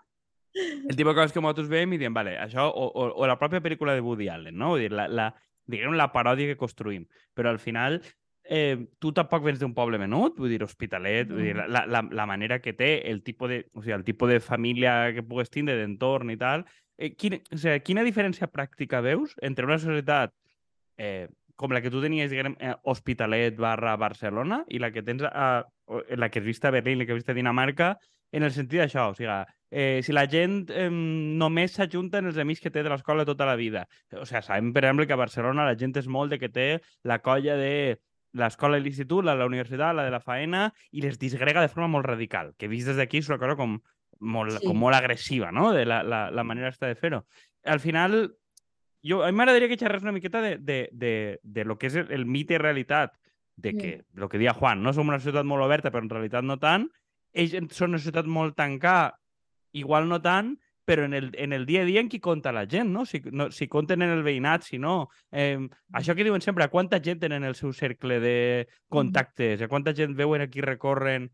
El tipus de coses que nosaltres veiem i diem, vale, això, o, o, o la pròpia pel·lícula de Woody Allen, no? Vull dir, la, la, diguem, la paròdia que construïm. Però al final, eh, tu tampoc vens d'un poble menut, vull dir, hospitalet, vull dir, la, la, la manera que té, el tipus de, o sigui, el tipus de família que pugues tindre, d'entorn i tal. Eh, quina, o sigui, quina diferència pràctica veus entre una societat eh, com la que tu tenies, diguem, eh, Hospitalet barra Barcelona i la que tens a, o- la que has vist a Berlín, la que has vist a Dinamarca, en el sentit d'això, o sigui, eh, si la gent eh, només s'ajunta en els amics que té de l'escola tota la vida. O sigui, sabem, per exemple, que a Barcelona la gent és molt de que té la colla de l'escola i l'institut, la de la universitat, la de la faena, i les disgrega de forma molt radical, que vist des d'aquí és una cosa com molt, Sí. com molt agressiva, no?, de la, la, la manera esta de fer-ho. Al final, jo, a mi m'agradaria que xerres una miqueta de, de, de, de lo que és el, el mite realitat de Mm. que, lo que dia Juan, no som una societat molt oberta, però en realitat no tant. Ells són una societat molt tancada, igual no tant, però en el, en el dia a dia en qui compta la gent, no? Si, no, si compten en el veïnat, si no. Eh, això que diuen sempre, quanta gent tenen el seu cercle de contactes, a quanta gent veuen aquí recorren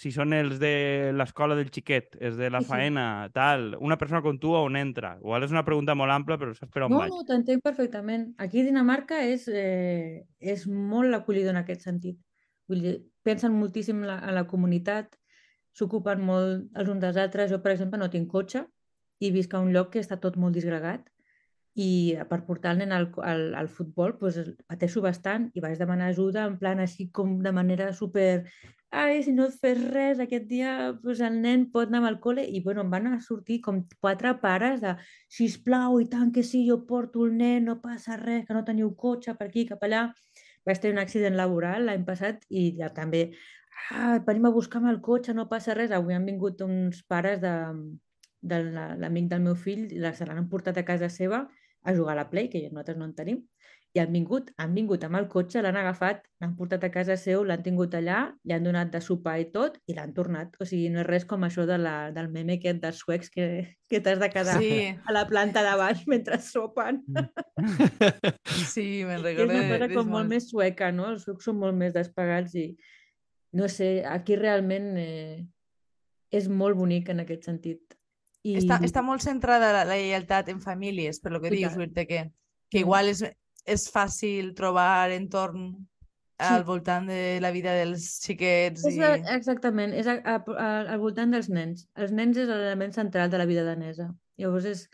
si són els de l'escola del xiquet, els de la Sí, sí. faena, tal, una persona com tu on entra? Igual és una pregunta molt ampla, però saps per on No, vaig. no, t'entenc perfectament. Aquí a Dinamarca és, eh, és molt acollidor en aquest sentit. Vull dir, pensen moltíssim la, en la comunitat, s'ocupen molt els uns dels altres. Jo, per exemple, no tinc cotxe i visc a un lloc que està tot molt disgregat i per portar el nen al, al, al futbol doncs, pateixo bastant i vaig demanar ajuda en plan així com de manera super ai, si no et fes res aquest dia doncs el nen pot anar al col·le i bueno, em van a sortir com quatre pares de sisplau, i tant que sí, jo porto el nen, no passa res, que no teniu cotxe per aquí, cap allà. Vaig tenir un accident laboral l'any passat i ja també, ah, venim a buscar-me el cotxe, no passa res. Avui han vingut uns pares de, de la- l'amic del meu fill, la- se l'han portat a casa seva a jugar a la Play, que nosaltres no en tenim, i han vingut, han vingut amb el cotxe, l'han agafat, l'han portat a casa seu, l'han tingut allà, li han donat de sopar i tot, i l'han tornat. O sigui, no és res com això de la, del meme aquest dels suecs que, que t'has de quedar Sí, a la planta de baix mentre sopen. sí, me'n És recordo. una de- cosa com molt. molt més sueca, no? Els suecs són molt més despegats i no sé, aquí realment eh, és molt bonic en aquest sentit. I... Està, està molt centrada la, la lleialtat en famílies, per lo que I dius. Wirte, que, que Mm. igual és, és fàcil trobar entorn Sí. al voltant de la vida dels xiquets És i... exactament, és a, a, a, al voltant dels nens. Els nens és l'element central de la vida danesa. Llavors, és,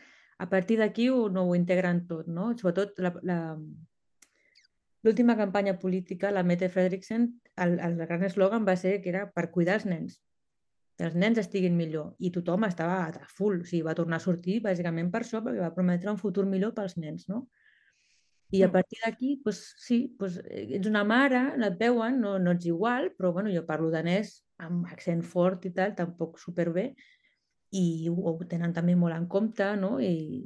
a partir d'aquí ho, no ho integren tot, no? Sobretot la, la, l'última campanya política, la Mette Frederiksen, el, el gran eslògan va ser que era per cuidar els nens, que els nens estiguin millor. I tothom estava a full, o sigui, va tornar a sortir bàsicament per això, perquè va prometre un futur millor pels nens, no? I a Mm. partir d'aquí, doncs, sí, doncs, ets una mare, no et veuen, no, no ets igual, però bueno, jo parlo danès amb accent fort i tal, tampoc superbé, i ho, tenen també molt en compte, no? I,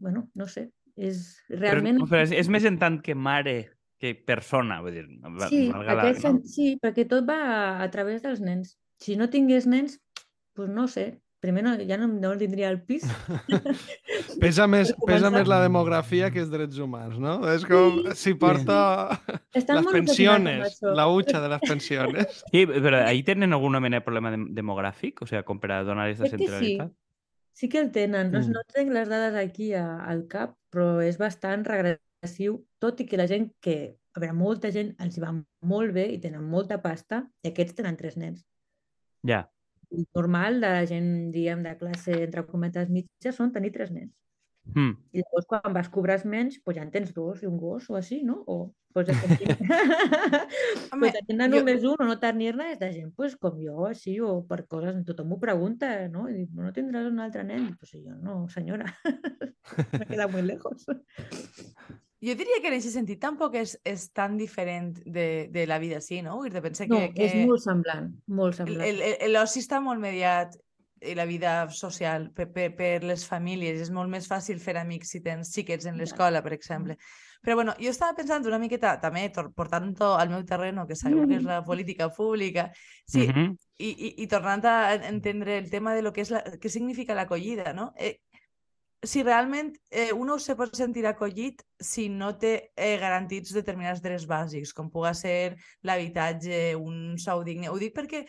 bueno, no sé, és realment... Però, però és, és més en tant que mare que persona, vull dir... Sí, la- aquest, sen- sí, perquè tot va a, a través dels nens. Si no tingués nens, doncs no sé, primer no, ja no, no tindria el pis. Pesa més, pesa més la demografia que els drets humans, no? És com si porta Estan les pensiones, la hucha de les pensiones. Sí, però ahí tenen alguna mena de problema dem- demogràfic? O sigui, com per a donar aquesta que sí. centralitat? Sí que el tenen. No, Mm. no tinc les dades aquí a, al cap, però és bastant regressiu, tot i que la gent que... A veure, molta gent els hi va molt bé i tenen molta pasta i aquests tenen tres nens. Ja. Normal de la gent, diguem, de classe, entre cometes, mitja, són tenir tres nens. Mm. I llavors, quan vas cobrar menys, pues ja en tens dos i un gos o així, no? O pues. Home, pues, tenir jo- només un o no tenir-ne és de gent pues, com jo, així, o per coses... Tothom m'ho pregunta, no? I dic, no tindràs un altre nen? I, pues, jo, no, senyora. Me queda muy lejos. Jo diria que en aquest sentit tampoc és, és tan diferent de, de la vida sí, no? Vull dir, pensa No, que, que és molt semblant, molt semblant. el- el- l'oci està molt mediat i la vida social per, per, per les famílies. És molt més fàcil fer amics si tens xiquets en l'escola, per exemple. Però bueno, jo estava pensant una miqueta, també portant-ho al meu terreno, que sabeu que és la política pública, sí, Mhm. i, i, i tornant a en- entendre el tema de lo que és la, què significa l'acollida, no? Eh, si realment eh, uno se pot sentir acollit si no té eh, garantits determinats drets bàsics, com puga ser l'habitatge, un sou digne. Ho dic perquè,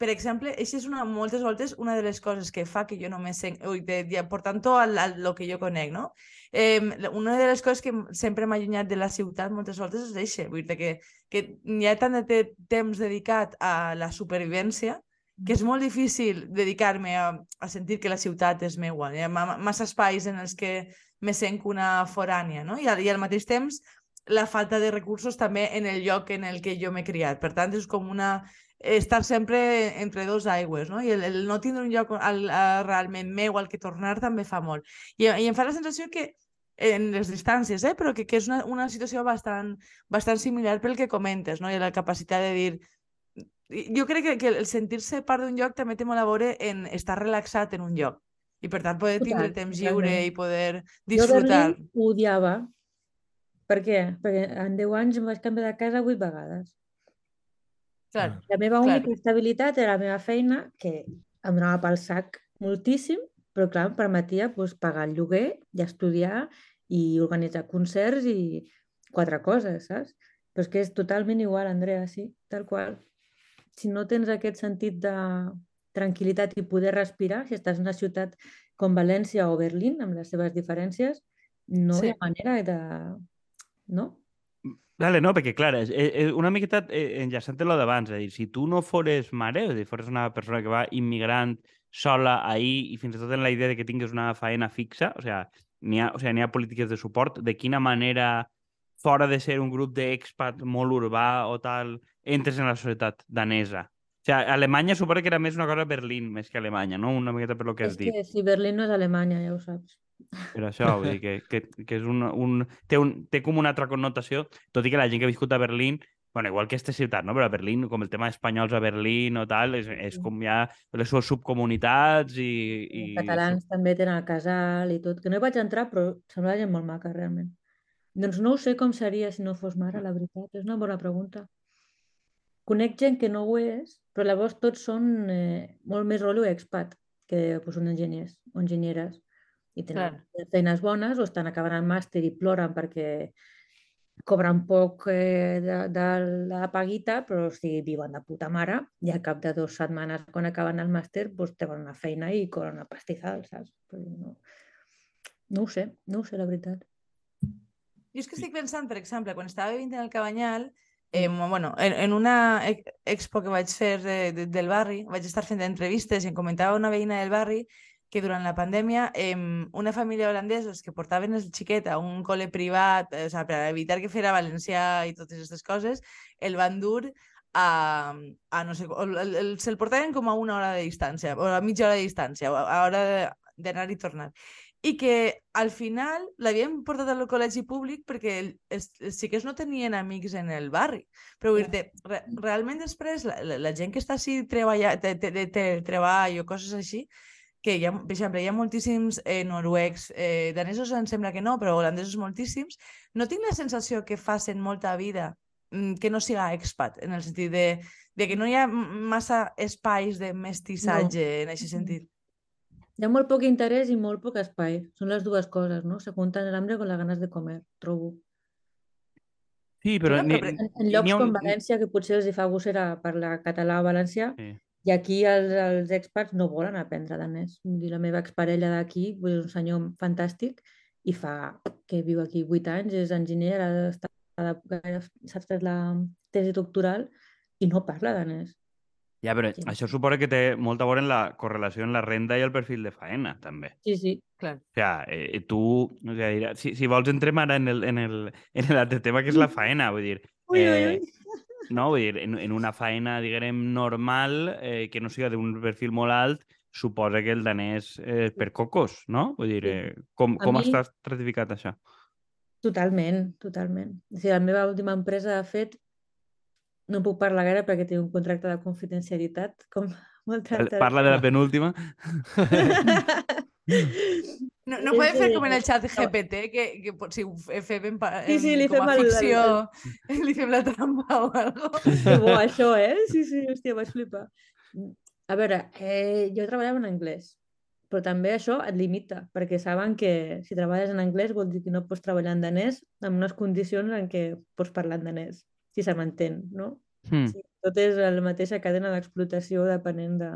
per exemple, això és una, moltes voltes una de les coses que fa que jo no me sent... Ui, de, de, portant-ho al, al lo que jo conec, no? Eh, una de les coses que sempre m'ha allunyat de la ciutat moltes voltes és això, vull dir que, que hi ha tant de te- temps dedicat a la supervivència que és molt difícil dedicar-me a, a sentir que la ciutat és meua. Hi ha ma- massa espais en els que me sent una forània, no? I al, i al mateix temps la falta de recursos també en el lloc en el que jo m'he criat. Per tant, és com una estar sempre entre dos aigües, no? I el, el no tindre un lloc al, a, realment meu al que tornar també fa molt. I, I em fa la sensació que en les distàncies, eh? però que, que és una, una situació bastant, bastant similar pel que comentes, no? I la capacitat de dir... Jo crec que, que el sentir-se part d'un lloc també té molt a veure en estar relaxat en un lloc. I per tant poder tindre Total, temps lliure totalment. i poder Jo disfrutar. Berlín ho odiava. Per què? Perquè en 10 anys em vaig canviar de casa 8 vegades. Clar, La meva Clar. única estabilitat era la meva feina, que em donava pel sac moltíssim, però clar, em permetia doncs, pagar el lloguer i estudiar i organitzar concerts i quatre coses, saps? Però és que és totalment igual, Andrea, sí, tal qual. Si no tens aquest sentit de tranquil·litat i poder respirar, si estàs en una ciutat com València o Berlín, amb les seves diferències, no Sí. hi ha manera de... No? Vale, no, perquè, clar, és, és una miqueta eh, enllaçant lo d'abans, és a dir, si tu no fores mare, és a dir, fores una persona que va immigrant sola ahir i fins i tot en la idea de que tingues una faena fixa, o sea, n'hi ha, o sea, n'hi ha polítiques de suport, de quina manera, fora de ser un grup d'expat molt urbà o tal, entres en la societat danesa. O sea, Alemanya suposa que era més una cosa Berlín més que Alemanya, no? Una miqueta per lo que has és dit. que si Berlín no és Alemanya, ja ho saps. Per això, vull dir que, que, que és un, un, té, un, té com una altra connotació, tot i que la gent que ha viscut a Berlín, bueno, igual que aquesta ciutat, no? però a Berlín, com el tema d'espanyols a Berlín o tal, és, és com ja les seves subcomunitats i... i Els catalans també tenen el casal i tot, que no hi vaig entrar, però sembla gent molt maca, realment. Doncs no ho sé com seria si no fos mare, la veritat. És una bona pregunta. Conec gent que no ho és, però llavors tots són eh, molt més rotllo expat, que pues, són enginyers o enginyeres. I tenen Clar. feines bones o estan acabant el màster i ploren perquè cobren poc eh, de, de la paguita, però o sigui, viuen de puta mare i al cap de dues setmanes, quan acaben el màster, doncs tenen una feina i cobren una pastizal, saps? Però no, no ho sé, no ho sé, la veritat. Jo és que estic pensant, per exemple, quan estava vivint en el Cabanyal, eh, bueno, en, en una ex- expo que vaig fer de, de, del barri, vaig estar fent entrevistes i em comentava una veïna del barri que durant la pandèmia eh, una família holandesos que portaven el xiquet a un col·le privat, eh, o sigui, per evitar que fera valencià i totes aquestes coses, el van dur a, a no sé, el, el, el, se'l portaven com a una hora de distància, o a mitja hora de distància, a, a hora d'anar i tornar i que al final l'havien portat al col·legi públic perquè el- els, els xiquets no tenien amics en el barri. Però vull dir re, realment després la, la, la gent que està així treballa, de, de, de, de treball o coses així, que hi ha, per exemple, hi ha moltíssims eh, noruecs, eh, danesos em sembla que no, però holandesos moltíssims, no tinc la sensació que facin molta vida mm, que no siga expat, en el sentit de, de que no hi ha massa espais de mestissatge no. en aquest sentit. Hi ha molt poc interès i molt poc espai. Són les dues coses, no? Se juntan el hambre con las ganas de comer, trobo. Sí, però... Ni- però- En, en llocs un- com València, que potser els hi fa gossera parlar català o valencià, Sí. i aquí els, els expats no volen aprendre danès. Vull dir, la meva exparella d'aquí és un senyor fantàstic i fa que viu aquí vuit anys, és enginyer, ara està, s'ha fet la tesi doctoral i no parla danès. Ja, però Sí. això suposa que té molta a veure en la correlació en la renda i el perfil de faena, també. Sí, sí. Clar. O sea, eh, tu, o dirà- si, si vols entrem ara en el, en el, en l'altre tema, que és la faena, vull dir, Ui, ui, eh, ui. no? Vull dir, en, en una faena, diguem, normal, eh, que no siga d'un perfil molt alt, suposa que el danès eh, per cocos, no? Vull dir, eh, com, A com mi- està estratificat això? Totalment, totalment. O sigui, la meva última empresa, de fet, no puc parlar gaire perquè tinc un contracte de confidencialitat, com molta altra... Parla de la penúltima. No, no podem fer com en el xat GPT, que, que si ho fe- fem en, Sí, sí, li com fem a el- el- ficció, li fem la trampa o algo. Que bo, això, eh? Sí, sí, hòstia, vaig flipar. A veure, eh, jo treballava en anglès, però també això et limita, perquè saben que si treballes en anglès vol dir que no pots treballar en danès en unes condicions en què pots parlar en danès, si se m'entén, no? Hmm. Sí, tot és la mateixa cadena d'explotació depenent de...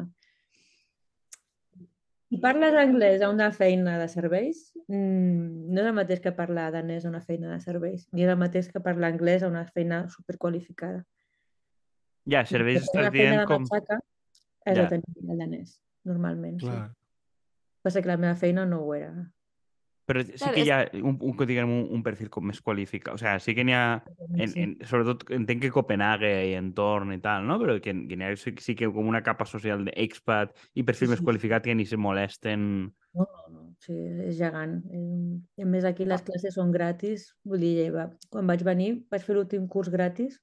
Si parles anglès a una feina de serveis, mm, no és el mateix que parlar danès a una feina de serveis, ni és el mateix que parlar anglès a una feina superqualificada. Ja, serveis Una estàs feina dient de com... matxaca has Ja. de tenir el danès, normalment. Sí. Clar. Passa que la meva feina no ho era. Però sí Clar, que és- hi ha un, un, diguem, un, un perfil com més qualificat. O sigui, sí que n'hi ha... En, en, sobretot entenc que Copenhague i entorn i tal, no? Però que, que n'hi ha sí, sí que com una capa social d'expat i perfil Sí, més qualificat que ni se molesten... No, no, no. Sí, és gegant. Eh, I a més aquí les classes són gratis. Vull dir, va, quan vaig venir vaig fer l'últim curs gratis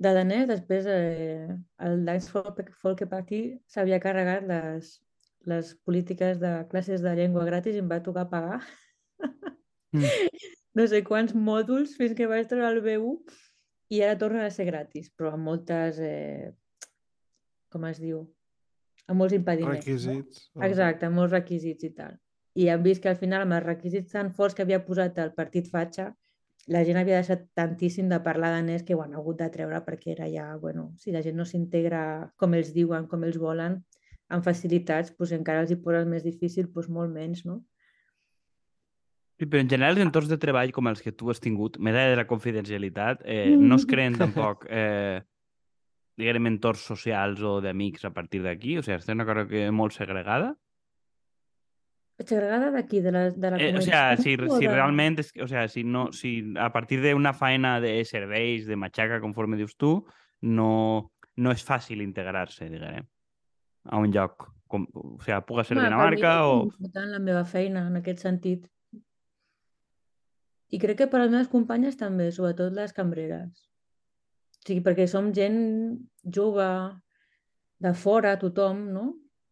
de danès. Després eh, el Dance Folk, Folk aquí s'havia carregat les, les polítiques de classes de llengua gratis i em va tocar pagar Mm. no sé quants mòduls fins que vaig treure el B1 i ara torna a ser gratis, però amb moltes... Eh, com es diu? Amb molts impediments. no? Requisits. o- Exacte, amb molts requisits i tal. I hem vist que al final, amb els requisits tan forts que havia posat el partit Fatxa, la gent havia deixat tantíssim de parlar danès que ho han hagut de treure perquè era ja, bueno, si la gent no s'integra com ells diuen, com ells volen, amb facilitats, doncs encara els hi posen més difícil, doncs molt menys, no? Sí, però en general els entorns de treball com els que tu has tingut, enllà de la confidencialitat, eh, no es creen tampoc, eh, diguem, entorns socials o d'amics a partir d'aquí? O sigui, és una cosa que molt segregada? Segregada d'aquí, de la, de la Eh, o sea, si, o si de- realment, és, o sea, si, no, si a partir d'una feina de serveis, de matxaca, conforme dius tu, no, no és fàcil integrar-se, diguem, a un lloc. Com, o sea, puga ser Home, per mi Dinamarca és o... molt important la meva feina en aquest sentit. I crec que per les meves companyes també, sobretot les cambreres. O sigui, perquè som gent jove, de fora, tothom, no?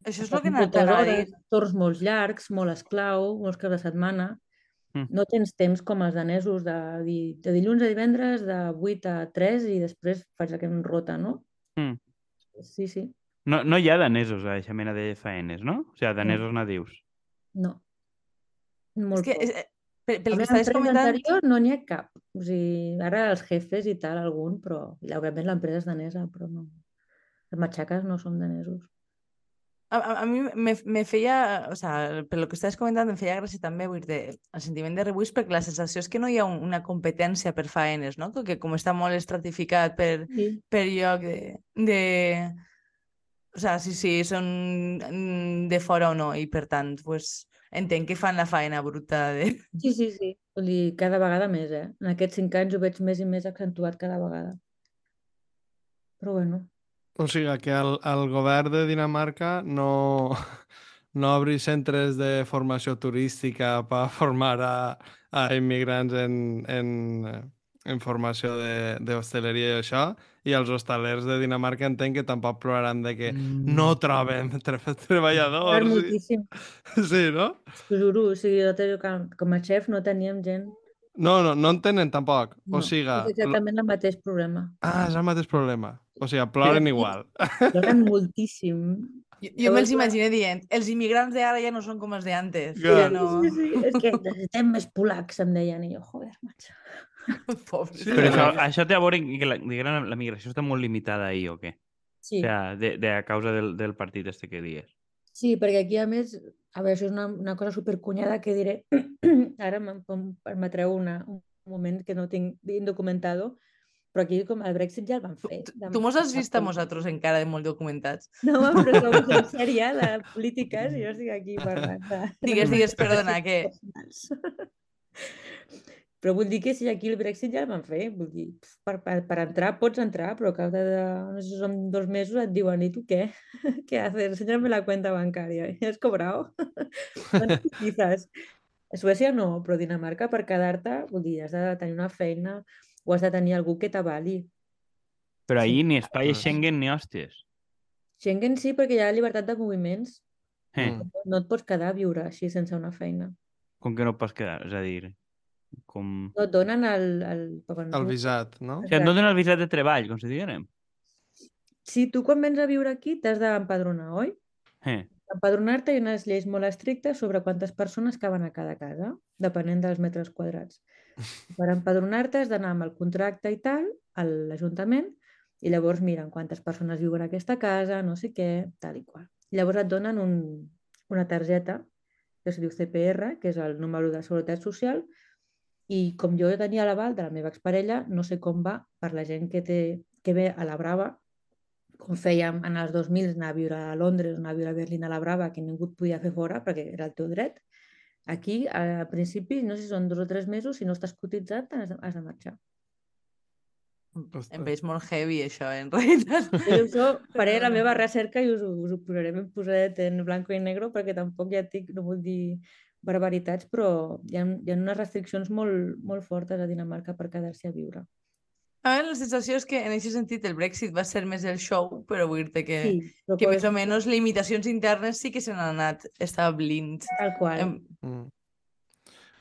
Això és Estàs el que a hores, dir. torns molt llargs, molt esclau, molts caps de setmana. Mm. No tens temps com els danesos de, de dilluns a divendres, de 8 a 3 i després faig aquest rota, no? Mm. Sí, sí, No, no hi ha danesos a aquesta mena de faenes, no? O sigui, danesos nadius. no. És Molt que, poc. és, eh, pel, pel que l'empresa comentant... anterior no n'hi ha cap. O sigui, ara els jefes i tal, algun, però òbviament l'empresa és danesa, però no. Els matxaques no són danesos. A, a, a mi me, me feia, o sea, per lo que estaves comentant, em feia gràcia també vull dir, el sentiment de rebuig perquè la sensació és que no hi ha un, una competència per faenes, no? Que com està molt estratificat per, Sí. per lloc de, de... O sea, si, si són mm, de fora o no, i per tant, pues, entenc que fan la faena bruta de... sí, sí, sí. Vull dir, cada vegada més, eh? En aquests cinc anys ho veig més i més accentuat cada vegada. Però bueno, O sigui, que el, el govern de Dinamarca no, no obri centres de formació turística per formar a, a immigrants en, en, en formació de- d'hostaleria i això, i els hostalers de Dinamarca entenc que tampoc ploraran de que no troben tre treballadors. i- moltíssim, Sí, no? t'ho juro. O sigui, jo te dic que com a xef no teníem gent. No, no, no en tenen tampoc. No, O sigui, és exactament el mateix problema. ah, és el mateix problema. O sigui, ploren igual. Ploren moltíssim. Jo, jo me'ls imaginé dient, els immigrants d'ara ja no són com els d'antes. Clar. Ja no... Sí, sí, és que necessitem més polacs, em deien. I jo, joder, macho. Pobres. Sí, Però Sí, això, això té a veure que la, diguem, la, la migració està molt limitada ahí, o què? Sí, O sea, de, de, a causa del, del partit este que dies. sí, perquè aquí, a més, a veure, això és una, una cosa supercunyada que diré, ara em permetreu una, un moment que no tinc documentado, Però aquí com el Brexit ja el van fer. Tu, tu mos has vist a nosaltres encara de molt documentats. No, home, però som en sèrie de polítiques i jo estic aquí parlant de... Digues, digues, perdona, que... Però vull dir que si aquí el Brexit ja el van fer, vull dir, per, per, per entrar pots entrar, però de, no sé si són dos mesos et diuen, i tu què? ¿Qué haces? Enséñame la cuenta bancaria. ¿Ya has cobrado? ¿Cuántas quizás? A Suècia no, però a Dinamarca per quedar-te, vull dir, has de tenir una feina o has de tenir algú que t'avali. Però Sí. ahir ni espai. Schengen ni hòsties. Schengen sí, perquè hi ha llibertat de moviments. Eh, Mm. No et pots quedar a viure així sense una feina. Com que no pots quedar? És a dir, com... No et donen el... el, quan El visat, no? Sigui, et donen el visat de treball, com si diguérem. Sí, tu quan vens a viure aquí t'has d'empadronar, oi? Eh, Empadronar-te hi ha unes lleis molt estrictes sobre quantes persones caben a cada casa, depenent dels metres quadrats. Per empadronar-te has d'anar amb el contracte i tal a l'Ajuntament i llavors miren quantes persones viuen a aquesta casa, no sé què, tal i qual. I llavors et donen un, una targeta que es diu CPR, que és el número de Seguretat Social, i com jo tenia l'aval de la meva exparella, no sé com va per la gent que, té, que ve a la Brava, com fèiem en els 2000, anar a viure a Londres, anar a viure a Berlín a la Brava, que ningú et podia fer fora perquè era el teu dret. Aquí, al principi, no sé si són dos o tres mesos, si no estàs cotitzat, has de, marxar. Em veig molt heavy, això, eh, en realitat. Jo això faré la meva recerca i us, ho- us ho posaré ben posadet en blanco i negro perquè tampoc ja et dic, no vull dir barbaritats, però hi ha, hi ha unes restriccions molt, molt fortes a Dinamarca per quedar-se a viure. A veure, la sensació és que en aquest sentit el Brexit va ser més el show, però vull dir que, Sí, que més o menys limitacions internes sí que se n'han anat establint. Tal qual. Em, Mm.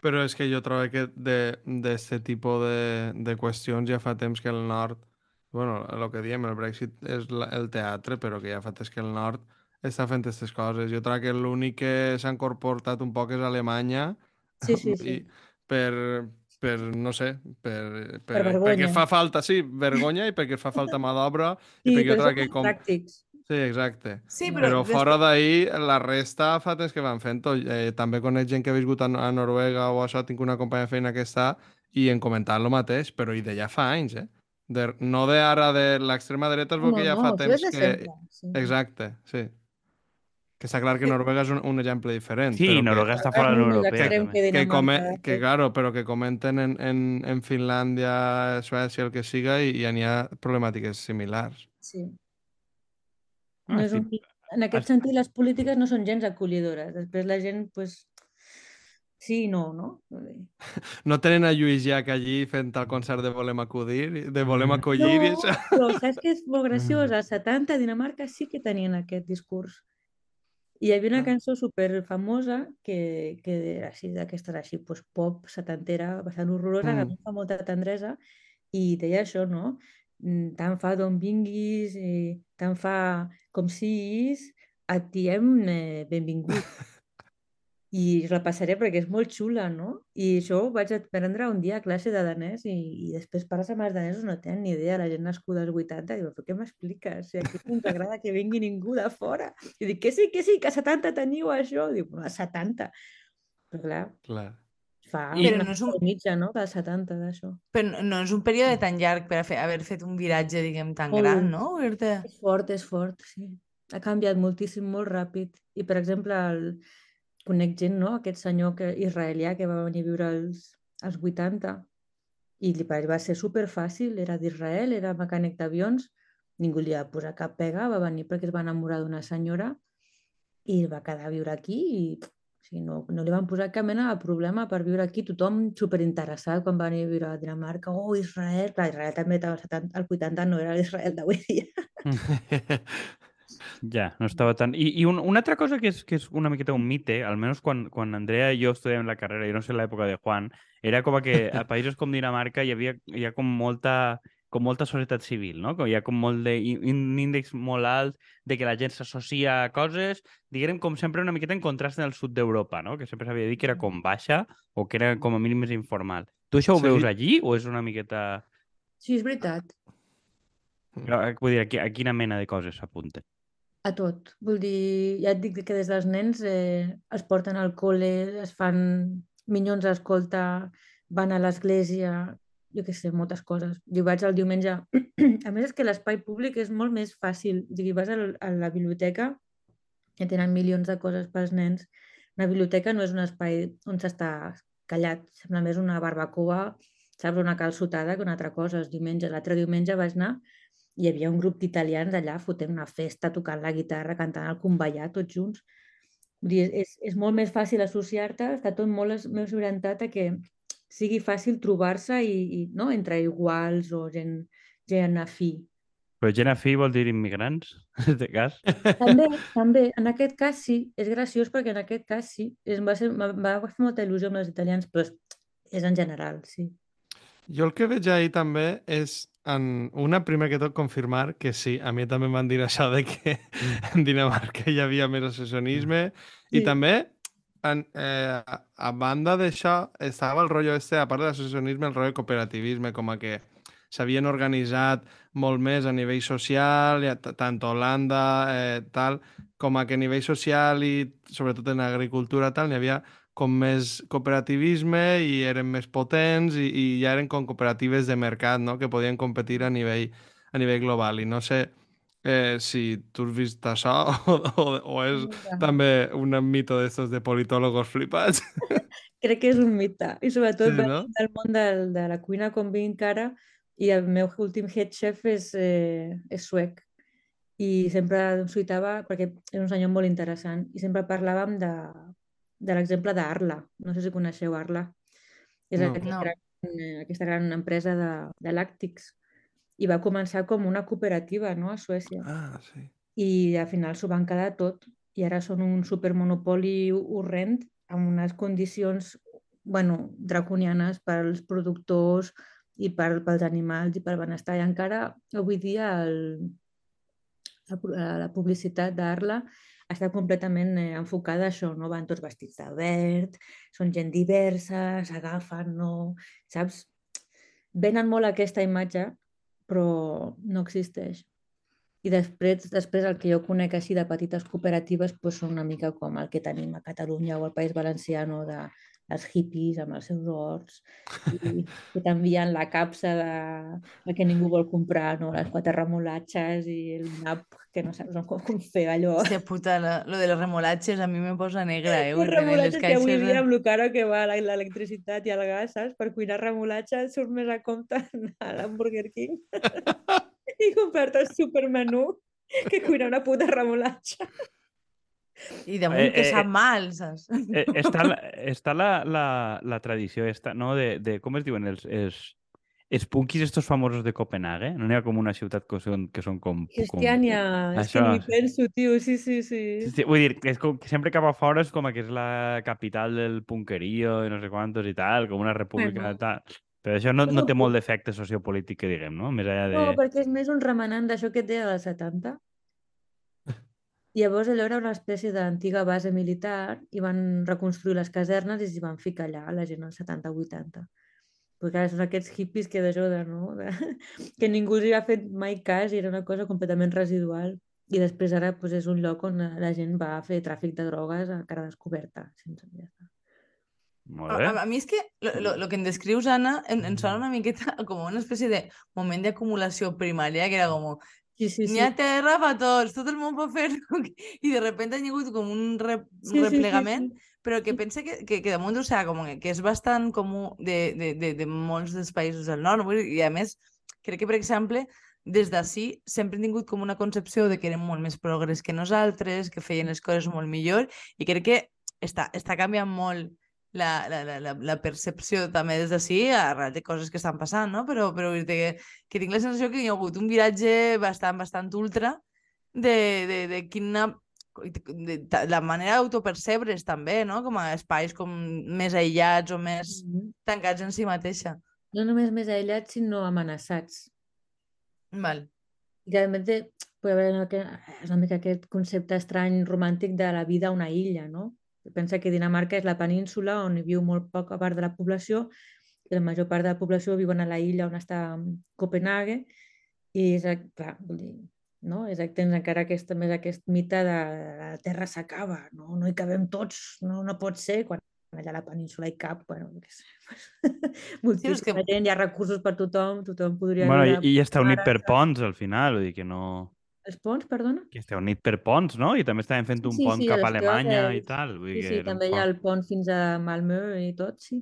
Però és que jo trobo que d'aquest tipus de, de qüestions ja fa temps que el nord, bueno, el que diem, el Brexit és la, el teatre, però que ja fa temps que el nord està fent aquestes coses. Jo trobo que l'únic que s'ha incorporat un poc és Alemanya Sí, sí, sí. i per, per, no sé, per, per, Per perquè fa falta, sí, vergonya i perquè fa falta mà d'obra i Sí, perquè jo són que com... pràctics. Sí, exacte. Sí, Però Però després- fora d'ahir, la resta fa temps que van fent-ho. Eh, també conec gent que ha viscut a, No- a Noruega o això, tinc una companya de feina que està i en comentant el mateix, però i de ja fa anys, eh? De, no de ara de l'extrema dreta, és perquè ja fa això temps que... sempre, sí. Exacte, sí. Que està clar que. Noruega és un, un exemple diferent. sí, però Noruega que, està fora de la Unió Europea. Que que, come, que, té. claro, però que comenten en, en, en Finlàndia, Suècia, el que siga, i ja n'hi ha problemàtiques similars. Sí. Ah, No és sí. un... En aquest Es- sentit, les polítiques no són gens acollidores. Després la gent, pues, sí i no, no? No tenen a Lluís Llach allí fent el concert de Volem acudir, de Volem acollir, i No, això. però saps què és molt graciós? Als 70 a Dinamarca sí que tenien aquest discurs. I hi havia una cançó super famosa que, que era així, d'aquestes així, pues, pop setantera, bastant horrorosa, que Mm. em fa molta tendresa, i deia això, no? Mm, Tant fa d'on vinguis, i tant fa com siguis, et diem eh, benvingut. I la passaré perquè és molt xula, no? I això ho vaig aprendre un dia a classe de danès i, i després pares amb els danesos no tenen ni idea, la gent nascuda als 80, diu, però què m'expliques? Si aquí no ens agrada que vingui ningú de fora. I dic, que sí, que sí, que a 70 teniu això. Diu, a 70. Però clar, Clar. fa Però una no és un- i mitja, no?, del 70 d'això. Però no- no és un període tan llarg per a fer, haver fet un viratge, diguem, tan Molt. gran, no? És fort, és fort, sí. Ha canviat moltíssim, molt ràpid. I, per exemple, el... conec gent, no?, aquest senyor que... israelià que va venir a viure als, als 80 i li va ser super fàcil, era d'Israel, era mecànic d'avions, ningú li va posar cap pega, va venir perquè es va enamorar d'una senyora i va quedar a viure aquí i o sigui, no, no li van posar cap mena de problema per viure aquí, tothom superinteressat quan va venir a viure a Dinamarca, oh, Israel, clar, Israel també 70, al 80 no era l'Israel d'avui dia. Ja, no estava tan... I, i un, una altra cosa que és, que és una miqueta un mite, almenys quan, quan Andrea i jo estudiem la carrera, i no sé l'època de Juan, era com que a països com Dinamarca hi havia hi ha com molta com molta societat civil, no? Com hi ha com molt de, un índex molt alt de que la gent s'associa a coses, diguem com sempre una miqueta en contrast en el sud d'Europa, no? Que sempre s'havia dit que era com baixa o que era com a mínim més informal. Tu això ho Sí. veus allí o és una miqueta... Sí, és veritat. Però, eh, Vull dir, a quina mena de coses s'apunten? A tot. Vull dir, ja et dic que des dels nens eh, es porten al col·le, es fan minyons a escolta, van a l'església, jo què sé, moltes coses. Jo vaig el diumenge... a més, és que l'espai públic és molt més fàcil. O vas a la, biblioteca, que tenen milions de coses pels nens. Una biblioteca no és un espai on s'està callat, sembla més una barbacoa, saps, una calçotada que una altra cosa. El diumenge, l'altre diumenge vaig anar hi havia un grup d'italians allà fotent una festa, tocant la guitarra, cantant el convallar, tots junts. Vull dir, és, és molt més fàcil associar-te, està tot molt més orientat a que sigui fàcil trobar-se i, i, no? entre iguals o gent, gent afí. Però gent afí vol dir immigrants, en aquest cas? També, també. En aquest cas sí. És graciós perquè en aquest cas sí. Es va, ser, va, va fer molta il·lusió amb els italians, però és, és en general, sí. Jo el que veig ahir també és en una, primer que tot, confirmar que sí, a mi també m'han dit això de que en Dinamarca hi havia més associacionisme. Sí. i també, en, eh, a, a banda d'això, estava el rotllo este, a part de l'associacionisme, el rotllo cooperativisme, com a que s'havien organitzat molt més a nivell social, tant a Holanda, eh, tal, com a que a nivell social i sobretot en agricultura tal, n'hi havia com més cooperativisme i eren més potents i, i ja eren com cooperatives de mercat, no? que podien competir a nivell, a nivell global. I no sé eh, si tu has vist això o, o, o és Mira. també un mito d'estos de politòlogos flipats. Crec que és un mite. I sobretot sí, no? del món de, de la cuina com vinc ara i el meu últim head chef és, eh, és suec i sempre em suitava perquè és un senyor molt interessant i sempre parlàvem de, de l'exemple d'Arla. No sé si coneixeu Arla. És no. Aquesta, no. Gran, eh, aquesta gran empresa de, de làctics. I va començar com una cooperativa no? a Suècia. Ah, sí. I al final s'ho van quedar tot. I ara són un supermonopoli horrend amb unes condicions bueno, draconianes per als productors i per, pels animals i pel benestar. I encara avui dia el, la, la publicitat d'Arla està completament eh, enfocada a això, no? Van tots vestits de verd, són gent diversa, s'agafen, no... Saps? Venen molt aquesta imatge, però no existeix. I després, després el que jo conec així de petites cooperatives doncs són una mica com el que tenim a Catalunya o al País Valencià, no? de els hippies amb els seus horts i que t'envien la capsa de, de que ningú vol comprar, no? les quatre remolatxes i el nap que no saps com, com fer allò. Hòstia puta, lo, lo de les remolatxes a mi me posa negra, eh? Les remolatxes que avui dia amb el caro que va l'electricitat i el gas, saps? Per cuinar remolatxes surt més a compte a l'Hamburger King i comprar-te el supermenú que cuinar una puta remolatxa. I damunt eh, que eh, sap eh, mal, saps? Eh, està la, està la, la, la tradició esta, no? De, de, com es diuen els, els, els punkis estos famosos de Copenhague? No n'hi ha com una ciutat que són, que són com... Cristiania, com... és que ni penso, tio, sí, sí, sí. sí, sí vull dir, és com, que sempre cap a fora és com que és la capital del punquerío i no sé quantos i tal, com una república bueno. tal. Però això no, no té molt d'efecte sociopolític, que diguem, no? Més allà de... No, perquè és més un remenant d'això que té a la 70, Llavors allò era una espècie d'antiga base militar i van reconstruir les casernes i s'hi van ficar allà la gent als 70-80. Perquè ara són aquests hippies que d'ajuda, no? De... que ningú els hi ha fet mai cas i era una cosa completament residual. I després ara pues, és un lloc on la gent va a fer tràfic de drogues a cara descoberta. Sense ja està. Molt bé. A, a, a mi és que el que em descrius, Anna, em, em sona una miqueta com una espècie de moment d'acumulació primària, que era com, Sí, sí, sí. N'hi ha terra per tots, tot el món pot fer I de repente ha hagut com un, re, sí, replegament, sí, sí, sí. però que pensa que, que, que damunt, o sigui, com que és bastant comú de, de, de, de molts dels països del nord. I a més, crec que, per exemple, des d'ací sempre han tingut com una concepció de que eren molt més progres que nosaltres, que feien les coses molt millor, i crec que està, està canviant molt la, la, la, la percepció també des d'ací arrel de coses que estan passant, no? Però, però que, que tinc la sensació que hi ha hagut un viratge bastant, bastant ultra de, de, de quina de, de, la manera d'autopercebre's també, no? Com a espais com més aïllats o més mm -hmm. tancats en si mateixa. No només més aïllats, sinó amenaçats. Val. I realment pot haver una mica aquest concepte estrany romàntic de la vida a una illa, no? Pensa que Dinamarca és la península on hi viu molt poca part de la població i la major part de la població viuen a la illa on està Copenhague i és, clar, vull dir, no? És, tens encara aquest, més aquest mite de la terra s'acaba, no? no hi cabem tots, no, no pot ser, quan allà a la península hi cap, bueno, jo què sé. Moltíssima que- gent, hi ha recursos per tothom, tothom podria Bueno, i, i està unit per ponts, al final, vull dir que no... Els ponts, perdona? Que està unit per ponts, no? I també estaven fent un Sí, pont sí, cap a Alemanya i Teòfels. tal. Vull Sí, que sí, un també hi ha el pont fins a Malmö i tot, sí.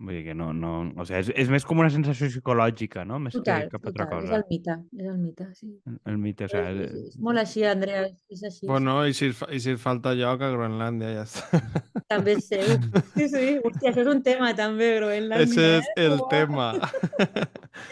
Vull dir que no... no o sigui, és, és més com una sensació psicològica, no? Més Total, que cap altra total, és cosa. el mite, és el mite, sí. El mite, o És, sigui... és, és molt així, Andrea, és així. Bueno, i si, i si falta lloc a Groenlàndia, ja està. També és seu. Sí, sí, hòstia, això és un tema també, Groenlàndia. Ese és eh? el Uah. tema.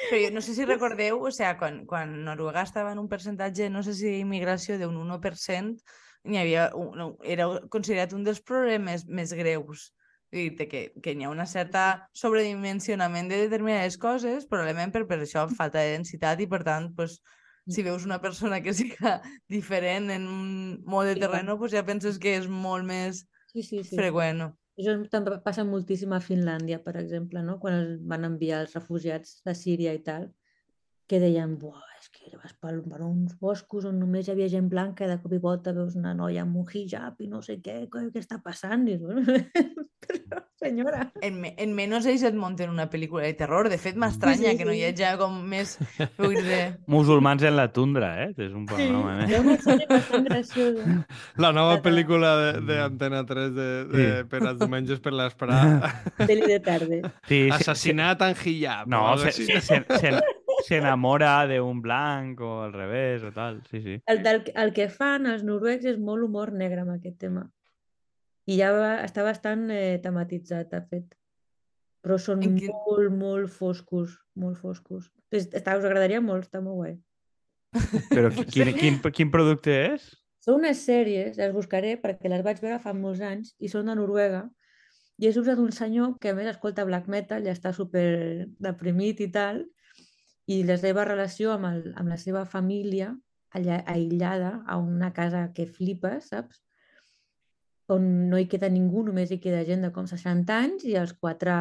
Però jo no sé si recordeu, o sea, quan, quan Noruega estava en un percentatge, no sé si d'immigració d'un 1%, n'hi havia un, no, era considerat un dels problemes més greus. Vull dir que, que hi ha una certa sobredimensionament de determinades coses, probablement per, per això falta de densitat i per tant, pues, si veus una persona que siga diferent en un mode de terreno, pues ja penses que és molt més Sí, sí, sí. freqüent. no? Això també passa moltíssim a Finlàndia, per exemple, no? quan van enviar els refugiats de Síria i tal, que deien, Buah, que vas per, per uns boscos on només hi havia gent blanca i de cop i volta veus una noia amb un hijab i no sé què, què, què està passant? I, dius, però, senyora, En, me, en menys ells et munten una pel·lícula de terror. De fet, m'estranya sí, que no hi sí. hagi com més... Dir, Musulmans en la tundra, eh? És un sí, panorama, hi eh? bastant graciosa. La nova Total. pel·lícula de, de Antena 3 de, de, Sí. per als diumenges per l'esperar. Peli de tarde. Sí, se- Assassinat en hijab. No, se, així. se, se, se enamora de un blanc o al revés o tal, sí, sí. El, del, el que fan els noruecs és molt humor negre amb aquest tema. I ja va, està bastant eh, tematitzat, de fet. Però són En quin- molt, molt foscos, molt foscos. Està, us agradaria molt, està molt guai. Però qui- quin, quin, quin producte és? Són unes sèries, les buscaré perquè les vaig veure fa molts anys i són de Noruega i és d'un senyor que a més escolta black metal i està super deprimit i tal i la seva relació amb, el, amb la seva família allà, aïllada a una casa que flipa, saps? On no hi queda ningú, només hi queda gent de com 60 anys i els quatre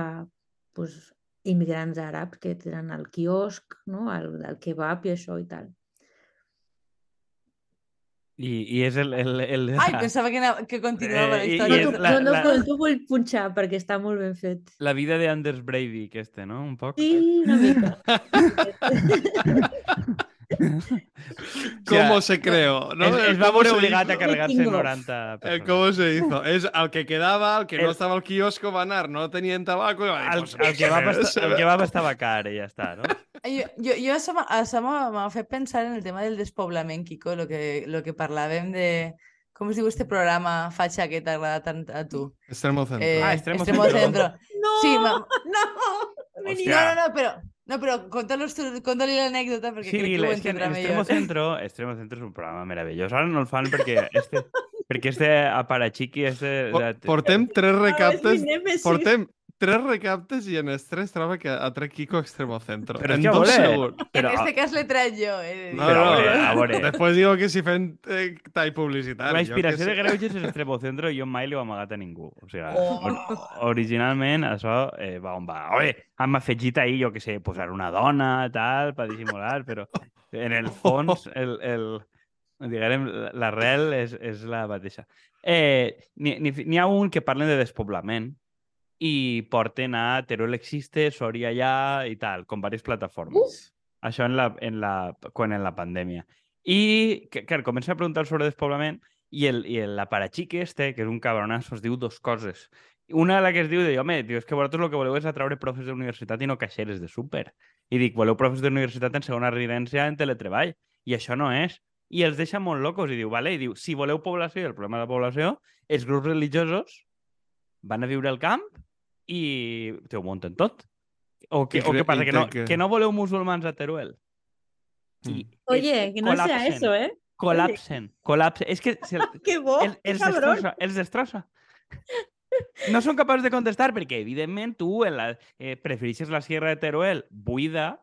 pues, immigrants àrabs que tenen el quiosc, no? el, el kebab i això i tal. I, i és el... el, el Ai, pensava que, anava, que continuava Eh, la i- història. i No, és t'ho- la- no, no, la- no, t'ho vull punxar perquè està molt ben fet. La vida de Anders Breivik, este, no? Un poc. Sí, una mica. ¿Cómo se creó? ¿no? Es, es El va cómo veure se obligat a carregar-se Making of. 90 El persones. cómo se hizo. Es al que quedaba, al que no El- estaba al kiosco, va a anar, no tenien tabaco i va dir, El, pues, el, que va el que va estava car i ja està, no? Jo, jo, jo això m'ha- això m'ha fet pensar en el tema del despoblament, Quico, lo que, lo que parlàvem de... Com es diu este programa fatxa que t'agrada tant a tu? Extremo centro. Eh, Ah, Extremo Extremo Centro. Centro. No, Sí, ma- no, Hòstia. No, no, no, però, no, però conta-los tu, conta-li l'anècdota perquè Sí, crec que la- ho entendrà Extremo millor. Centro, Extremo Centro és un programa meravellós. Ara no el fan perquè este, perquè este aparachiqui, este... Portem tres recaptes, portem tres recaptes i en els tres troba que ha tret Kiko Extremo Centro. Però en que a dos veure, segur. però, en este cas l'he tret jo. Eh? No, Però a no, veure, a veure. Després digo que si fem eh, tall publicitari. la inspiració què de. Greuges és Extremo Centro i jo mai l'he amagat a ningú. O sigui, Oh. or originalment això eh, va on va. Oye, hem afegit ahir, jo que sé, posar una dona, tal, per dissimular, però en el fons, el, el, diguem, l'arrel és, és la mateixa. Eh, n'hi ha un que parlen de despoblament i porten a Teruel existe, Soria ja i tal, com diverses plataformes. Això en la, en la, quan en la pandèmia. I, clar, comença a preguntar sobre despoblament i el, i el aparachique este, que és un cabronazo, es diu dos coses. Una de la que es diu, diu, home, diu, és que vosaltres el que voleu és atraure profes d'universitat i no caixeres de súper. I dic, voleu profes d'universitat en segona residència en teletreball. I això no és. I els deixa molt locos. I diu, vale, i diu, si voleu població, el problema de la població, els grups religiosos van a viure al camp i te ho munten tot. O què, I o què passa? Que té no, que- que no voleu musulmans a Teruel? I Oye, que no sea eso, ¿eh? Colapsen, colapsen. És que se, ¡Qué bo! el, els cabrón! destrossa, els destrossa. No són capaços de contestar perquè, evidentment, tu en la, eh, preferixes la Sierra de Teruel buida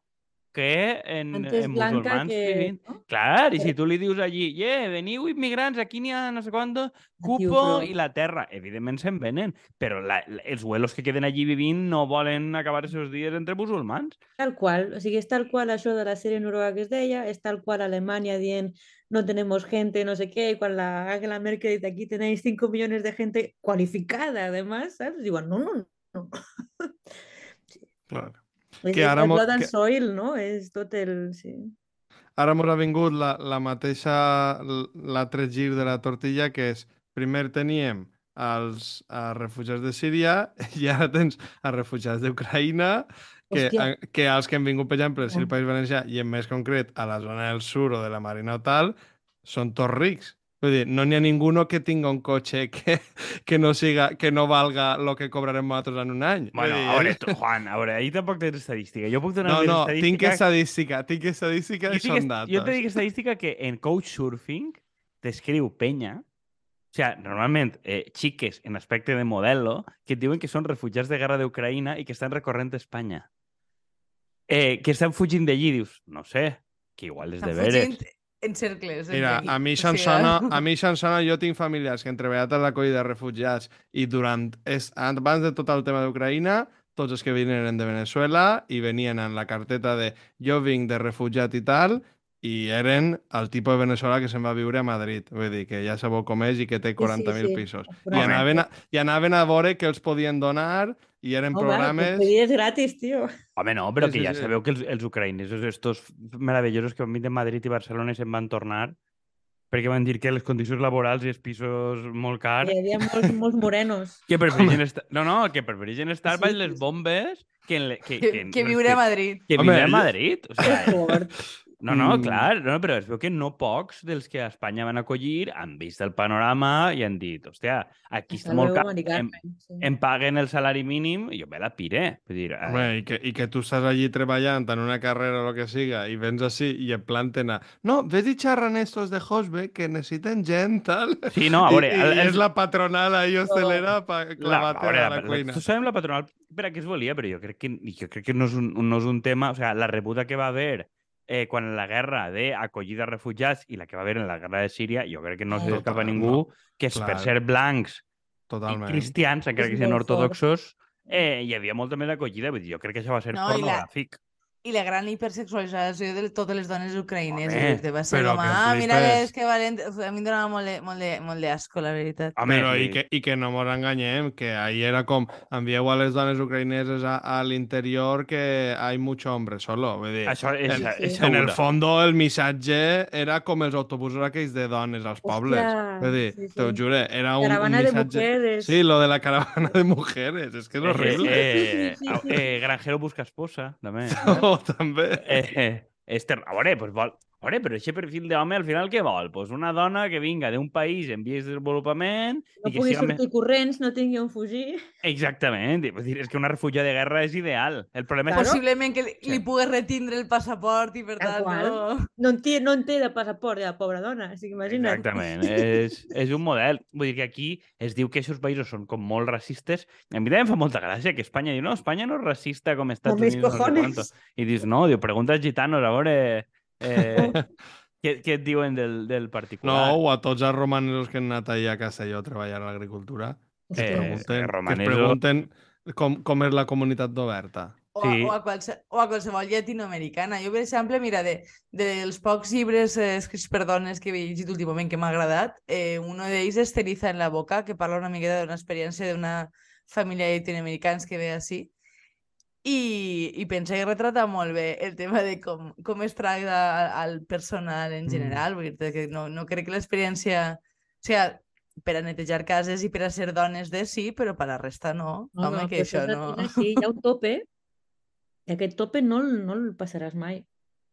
que en, en musulmans que... vivint. ¿no? Clar, i si tu li dius allí, yeah, veniu immigrants, aquí n'hi ha no sé quant, cupo i la terra. Evidentment se'n venen, però la, els vuelos que queden allí vivint no volen acabar els seus dies entre musulmans. Tal qual, o sigui, és tal qual això de la sèrie noruega que es deia, és tal qual Alemanya dient no tenemos gente, no sé qué, y cuando la Angela Merkel dice aquí tenéis 5 millones de gente cualificada, además, ¿sabes? Digo, no, no, no. Clar. Que ara blood and que- soil, no? És tot el... Sí. Ara mos ha vingut la, la mateixa, l'altre gir de la tortilla, que és, primer teníem els a refugiats de Síria i ara tens a refugiats d'Ucraïna, que, a, que els que han vingut, per exemple, si el. País Valencià i en més concret a la zona del sur o de la Marina o tal, són tots rics. Vull dir, no n'hi ha ninguno que tinga un cotxe que, que, no, siga, que no valga el que cobrarem nosaltres en un any. Bueno, dir, a veure, tu, Juan, a veure, ahí tampoc tens estadística. Jo puc donar No, no, estadística. tinc estadística, tinc estadística i són dates. Jo te dic estadística que en Couchsurfing t'escriu penya, o sea, normalment eh, xiques en aspecte de modelo que diuen que són refugiats de guerra d'Ucraïna i que estan recorrent Espanya. Eh, que estan fugint d'allí, dius, no sé, que igual és de veres. fugint en cercles. en Mira, fi. a mi O sigui, sona, a mi em sona, jo tinc familiars que han treballat a l'acollida de refugiats i durant, és, abans de tot el tema d'Ucraïna, tots els que venien eren de Venezuela i venien en la carteta de jo vinc de refugiat i tal, i eren el tipus de Venezuela que se'n va viure a Madrid. Vull dir, que ja sabeu com és i que té 40.000 sí. pisos. Però I home, anaven, a, I anaven a veure què els podien donar i eren Home, programes... pedir és gratis, tio. Home, no, però Sí, que sí, ja sí. sabeu que els, els ucraïnesos, estos meravellosos que van venir de Madrid i Barcelona i se'n van tornar perquè van dir que les condicions laborals i els pisos molt Hi cars havia molts, molts morenos. que prefereixen estar... No, no, que prefereixen estar Sí, baix sí, les bombes que, en le... que, Que, en- que viure a que, Madrid. que Home, viure a Madrid. O sea, Fort. No, no, Mm. clar, no, però es veu que no pocs dels que a Espanya van acollir han vist el panorama i han dit, hòstia, aquí està molt car, Mari em, sí. em paguen el salari mínim i jo me la piré. Vull dir, eh, Home, i que, i que tu estàs allí treballant en una carrera o el que siga i vens així i en planten a... No, ves i xerran estos de Hosbe que necessiten gent, tal. Sí, no, a veure, I, el- el- és la patronal ahí hostelera per La, clavar-te a la la, cuina. tu sabem la patronal per a què es volia, però jo crec que, jo crec que no, és un, no és un tema... O sea, la rebuda que va haver eh, quan la guerra d'acollida de refugiats i la que va haver en la guerra de Síria, jo crec que no Ah, se escapa ningú que és per Clar. ser blancs Totalment. i cristians, encara que siguin fort. ortodoxos, eh, hi havia molta més acollida. Vull dir, jo crec que això va ser No, pornogràfic. I la gran hipersexualització de totes les dones ucraïneses. Home, va ser però com, ah, mira que és que valent... A mi em donava molt de, molt de, molt d'asco, la veritat. Home, Però i que, i que no ens enganyem, que ahir era com envieu a les dones ucraïneses a, a l'interior que hay mucho hombre solo. Vull dir, Això és, en, és, sí. en el fondo el missatge era com els autobusos aquells de dones als pobles. Hòstia, Vull dir, sí, sí. t'ho jure, era un, un Caravana de missatge... mujeres. Sí, lo de la caravana de mujeres, és que és horrible. Eh, eh, sí, sí. eh, granjero busca esposa, també. Oh, també. Eh, eh, és vol... veure, però aquest perfil d'home al final què vol? Pues una dona que vinga d'un país en vies de desenvolupament No i que pugui siga... sortir corrents, no tingui on fugir. Exactament. Vull dir, és que una refugiada de guerra és ideal. El problema és... Claro. Possiblement que li, li Sí. pugues retindre el passaport i per tant no... No en té, no en té de passaport, ja, pobra dona. Així que imagina't. Exactament, és, és un model. Vull dir que aquí es diu que aquests països són com molt racistes. A mi també em fa molta gràcia que Espanya diu no, Espanya no és racista com Estats mis Units. No. I dius, no, diu, pregunta als gitanos, a veure... Eh, què, què et diuen del, del No, particular? o a tots els romanesos que han anat allà a Castelló a treballar a l'agricultura, que Eh, es pregunten, que es romanesos- pregunten com, com és la comunitat d'oberta. O, Sí. a, o, a qualse, o a qualsevol llatinoamericana. Jo, per exemple, mira, de, dels pocs llibres eh, escrits per dones que he llegit últimament que m'ha agradat, eh, uno d'ells és Ceniza en la boca, que parla una miqueta d'una experiència d'una família de llatinoamericans que ve així. I, i pensa que retrata molt bé el tema de com, com es tracta al, al personal en Mm. general. Vull dir que no, no crec que l'experiència... O sigui, per a netejar cases i per a ser dones de sí, però per a la resta no. No, Home, no, que això no... és així, hi ha un tope i aquest tope no, no el passaràs mai.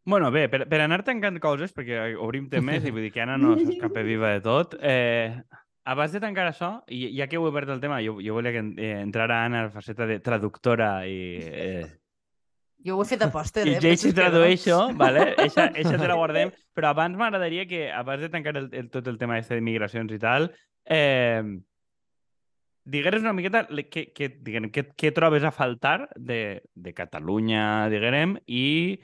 Bueno, bé, per, per anar tancant coses, perquè obrim temes i vull dir que Anna no s'escapa viva de tot, eh, abans de tancar això, i ja que heu obert el tema, jo, jo volia que eh, entrara Anna a la faceta de traductora i... Eh, Jo ho he fet aposta, I eh? ja si penses que no? tradueixo, vale? Eixa, eixa te la guardem, però abans m'agradaria que, abans de tancar el, el, tot el tema este de migracions i tal, eh, digueres una miqueta què, què, diguem, què, què trobes a faltar de, de Catalunya, diguem, i,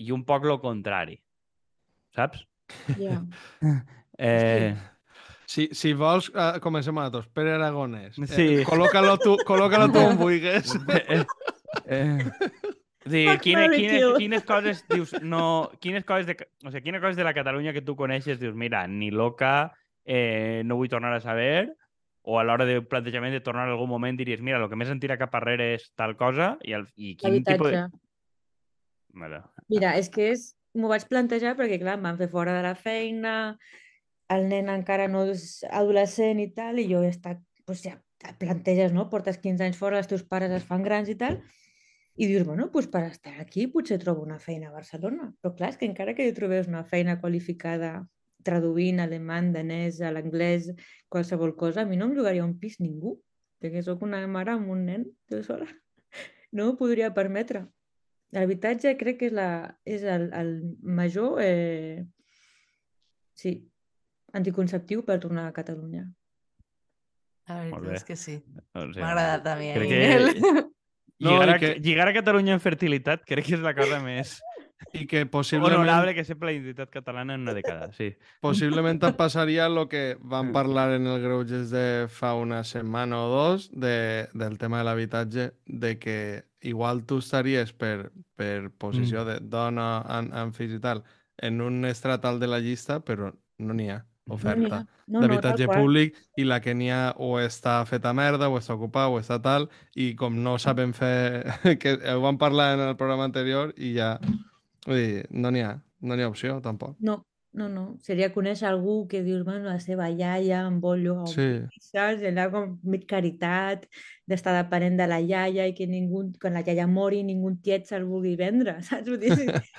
i un poc lo contrari, saps? Ja. Eh, Si, si vols, uh, comencem a tots. Pere Aragonès. Sí. Eh, col·loca-lo tu, col·loca tu on vulguis. eh, eh, a dir, Fuck, quines, quines, coses dius, no, quines coses de, o sigui, quines coses de la Catalunya que tu coneixes dius, mira, ni loca, eh, no vull tornar a saber, o a l'hora de plantejament de tornar en algun moment diries, mira, el que més em tira cap arrere és tal cosa, i, el, i quin tipus de... Bueno, Mira, és que és... m'ho vaig plantejar perquè, clar, em van fer fora de la feina, el nen encara no és adolescent i tal, i jo he estat, doncs ja et planteges, no? Portes 15 anys fora, els teus pares es fan grans i tal, i dius, bueno, doncs per estar aquí potser trobo una feina a Barcelona. Però clar, és que encara que jo trobés una feina qualificada traduint alemany, danès, a l'anglès, qualsevol cosa, a mi no em llogaria un pis ningú, perquè sóc una mare amb un nen, jo sola. No m'ho podria permetre. L'habitatge crec que és, la, és el, el major eh, sí, anticonceptiu per tornar a Catalunya. La veritat és que sí. o sigui, M'ha agradat a mi, crec eh, que-. No, lligar, a, que- lligar a Catalunya en fertilitat crec que és la cosa més I que possiblement, honorable que sempre la identitat catalana en una dècada, sí. possiblement et passaria el que vam parlar en el Greuges de fa una setmana o dos de, del tema de l'habitatge, de que igual tu estaries per, per posició Mm. de dona en, en fills i tal en un estrat alt de la llista, però no n'hi ha oferta. No, no, d'habitatge qual. públic i la que n'hi ha o està feta merda o està ocupada o està tal i com no saben fer que ho vam parlar en el programa anterior i ja vull dir, no n'hi ha no n'hi ha opció tampoc No, no, no. Seria conèixer algú que dius, bueno, la seva iaia amb bollo, amb Sí. saps? Allà com mig caritat, d'estar depenent de la iaia i que ningú, quan la iaia mori, ningú tiet se'l vulgui vendre, saps? Vull dir,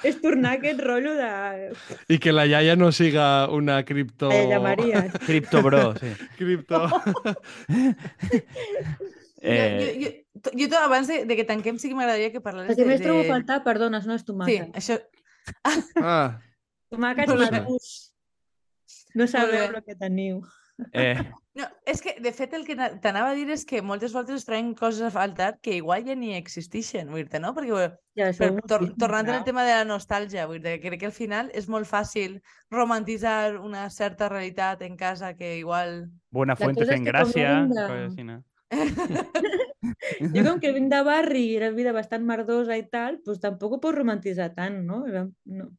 és, tornar a aquest rotllo de i que la iaia no siga una cripto la iaia Maria. Cripto bro, sí. cripto Eh, Jo, jo, jo, jo tot abans de, de que tanquem sí que m'agradaria que parlares El que de... més trobo a faltar, perdona, no és Sí, tomàquet. això... ah, Tomàquets bé. madurs. No sabeu el que teniu. eh, No, és que, de fet, el que na- t'anava a dir és que moltes voltes es traien coses a faltar que igual ja ni existeixen, vull dir no? Perquè, Ja, per, tor tornant al tema de la nostàlgia, vull dir que crec que al final és molt fàcil romantitzar una certa realitat en casa que igual... Buena La fuente fent gràcia, de- coses així, no? Jo com que vinc de barri i era vida bastant merdosa i tal, doncs tampoc ho pots romantitzar tant, no?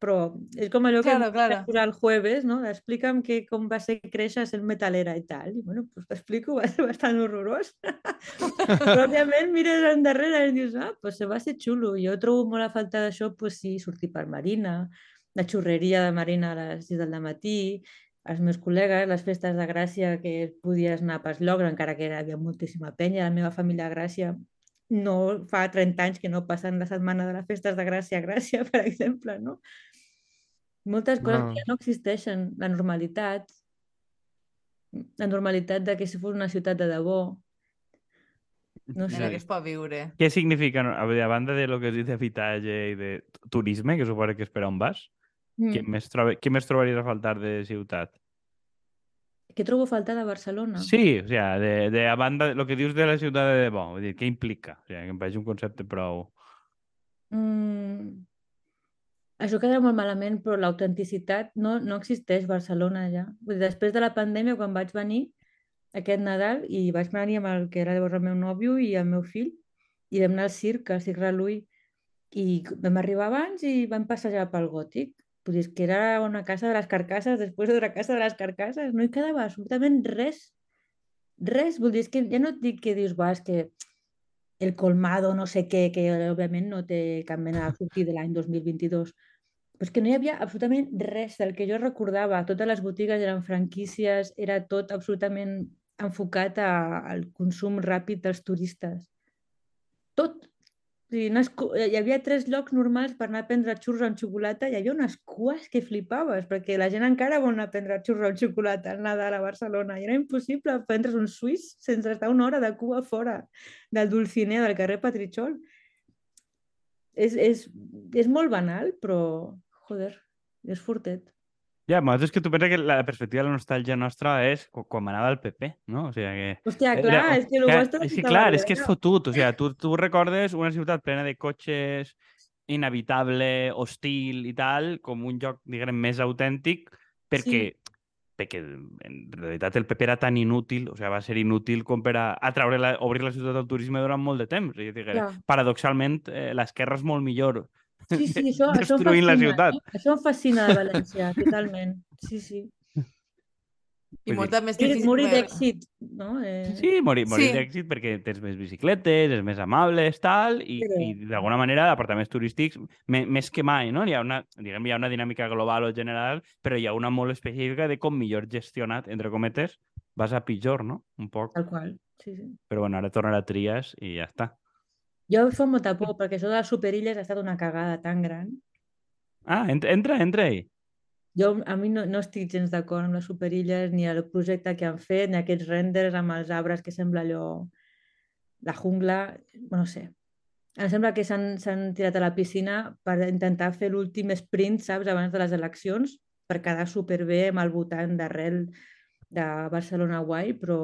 Però és com allò que Claro, em claro. posar el jueves, no? Explica'm que, com va ser créixer sent metalera i tal. I bueno, doncs t'explico, va ser bastant horrorós. però òbviament mires endarrere i dius, ah, doncs va ser xulo. Jo trobo molt a falta d'això, doncs sí, sortir per Marina, la xurreria de Marina a les 6 del matí, els meus col·legues, les festes de Gràcia que podies anar pas llogra, encara que hi havia moltíssima penya. La meva família a Gràcia no fa 30 anys que no passen la setmana de les festes de Gràcia a Gràcia, per exemple, no? Moltes coses No. que ja no existeixen. La normalitat, la normalitat de que si fos una ciutat de debò, no sé. que es pot viure. Què significa, a banda de lo que has dit d'habitatge i de turisme, que suposo que és per on vas, Mm. què, més troba, què més trobaries a faltar de ciutat? Què trobo a faltar de Barcelona? Sí, o sea, de, de a banda de lo que dius de la ciutat de debò, vull dir, què implica? O sigui, que em pareix un concepte prou... Mm, això quedarà molt malament, però l'autenticitat no, no existeix a Barcelona ja. Vull dir, després de la pandèmia, quan vaig venir aquest Nadal, i vaig venir amb el que era llavors el meu nòvio i el meu fill, i vam anar al circ, al Circ Reluí, i vam arribar abans i vam passejar pel Gòtic. Vull dir, és que era una casa de les carcasses després d'una casa de les carcasses, no hi quedava absolutament res. Res, vull dir, que ja no et dic que dius, va, és que el colmado, no sé què, que òbviament no té cap mena de sortir de l'any 2022. Però és que no hi havia absolutament res del que jo recordava. Totes les botigues eren franquícies, era tot absolutament enfocat a, al consum ràpid dels turistes. Tot. Sigui, unes, hi havia tres llocs normals per anar a prendre xurros amb xocolata hi havia unes cues que flipaves, perquè la gent encara vol anar a prendre xurros amb xocolata al Nadal a Barcelona i era impossible prendre's un suís sense estar una hora de cua fora del Dulcinea del carrer Patritxol. És, és, és molt banal, però, joder, és fortet. Ja, però és que tu penses que la perspectiva de la nostàlgia nostra és quan m'anava el PP, no? O sigui que... Hòstia, Era- clar, és que el vostre... és que, clar, és que és fotut. O sigui, tu, tu recordes una ciutat plena de cotxes, inhabitable, hostil i tal, com un lloc, diguem, més autèntic, perquè perquè en realitat el PP era tan inútil, o sigui, va ser inútil com per a atraure la, obrir la ciutat al turisme durant molt de temps. És a dir, Ja. paradoxalment, eh, l'esquerra és molt millor Sí, sí, això, això em destruint la fascina, ciutat. eh? Això em fascina de València, totalment. Sí, sí. I molta més Morir, difícil. morir d'èxit, no? Eh, Sí, morir, morir Sí. d'èxit perquè tens més bicicletes, és més amables, tal, i, Però- i d'alguna manera apartaments turístics, me, més que mai, no? Hi ha, una, diguem, hi ha una dinàmica global o general, però hi ha una molt específica de com millor gestionat, entre cometes, vas a pitjor, no? Un poc. Tal qual, sí, sí. Però bueno, ara tornarà a Trias i ja està. Jo em fa molta por, perquè això de les superilles ha estat una cagada tan gran. Ah, entra, entra, entra-hi. Jo, a mi no, no estic gens d'acord amb les superilles, ni el projecte que han fet, ni aquests renders amb els arbres que sembla allò... La jungla, no sé. Em sembla que s'han tirat a la piscina per intentar fer l'últim sprint, saps, abans de les eleccions, per quedar superbé amb el votant d'arrel de Barcelona guai, però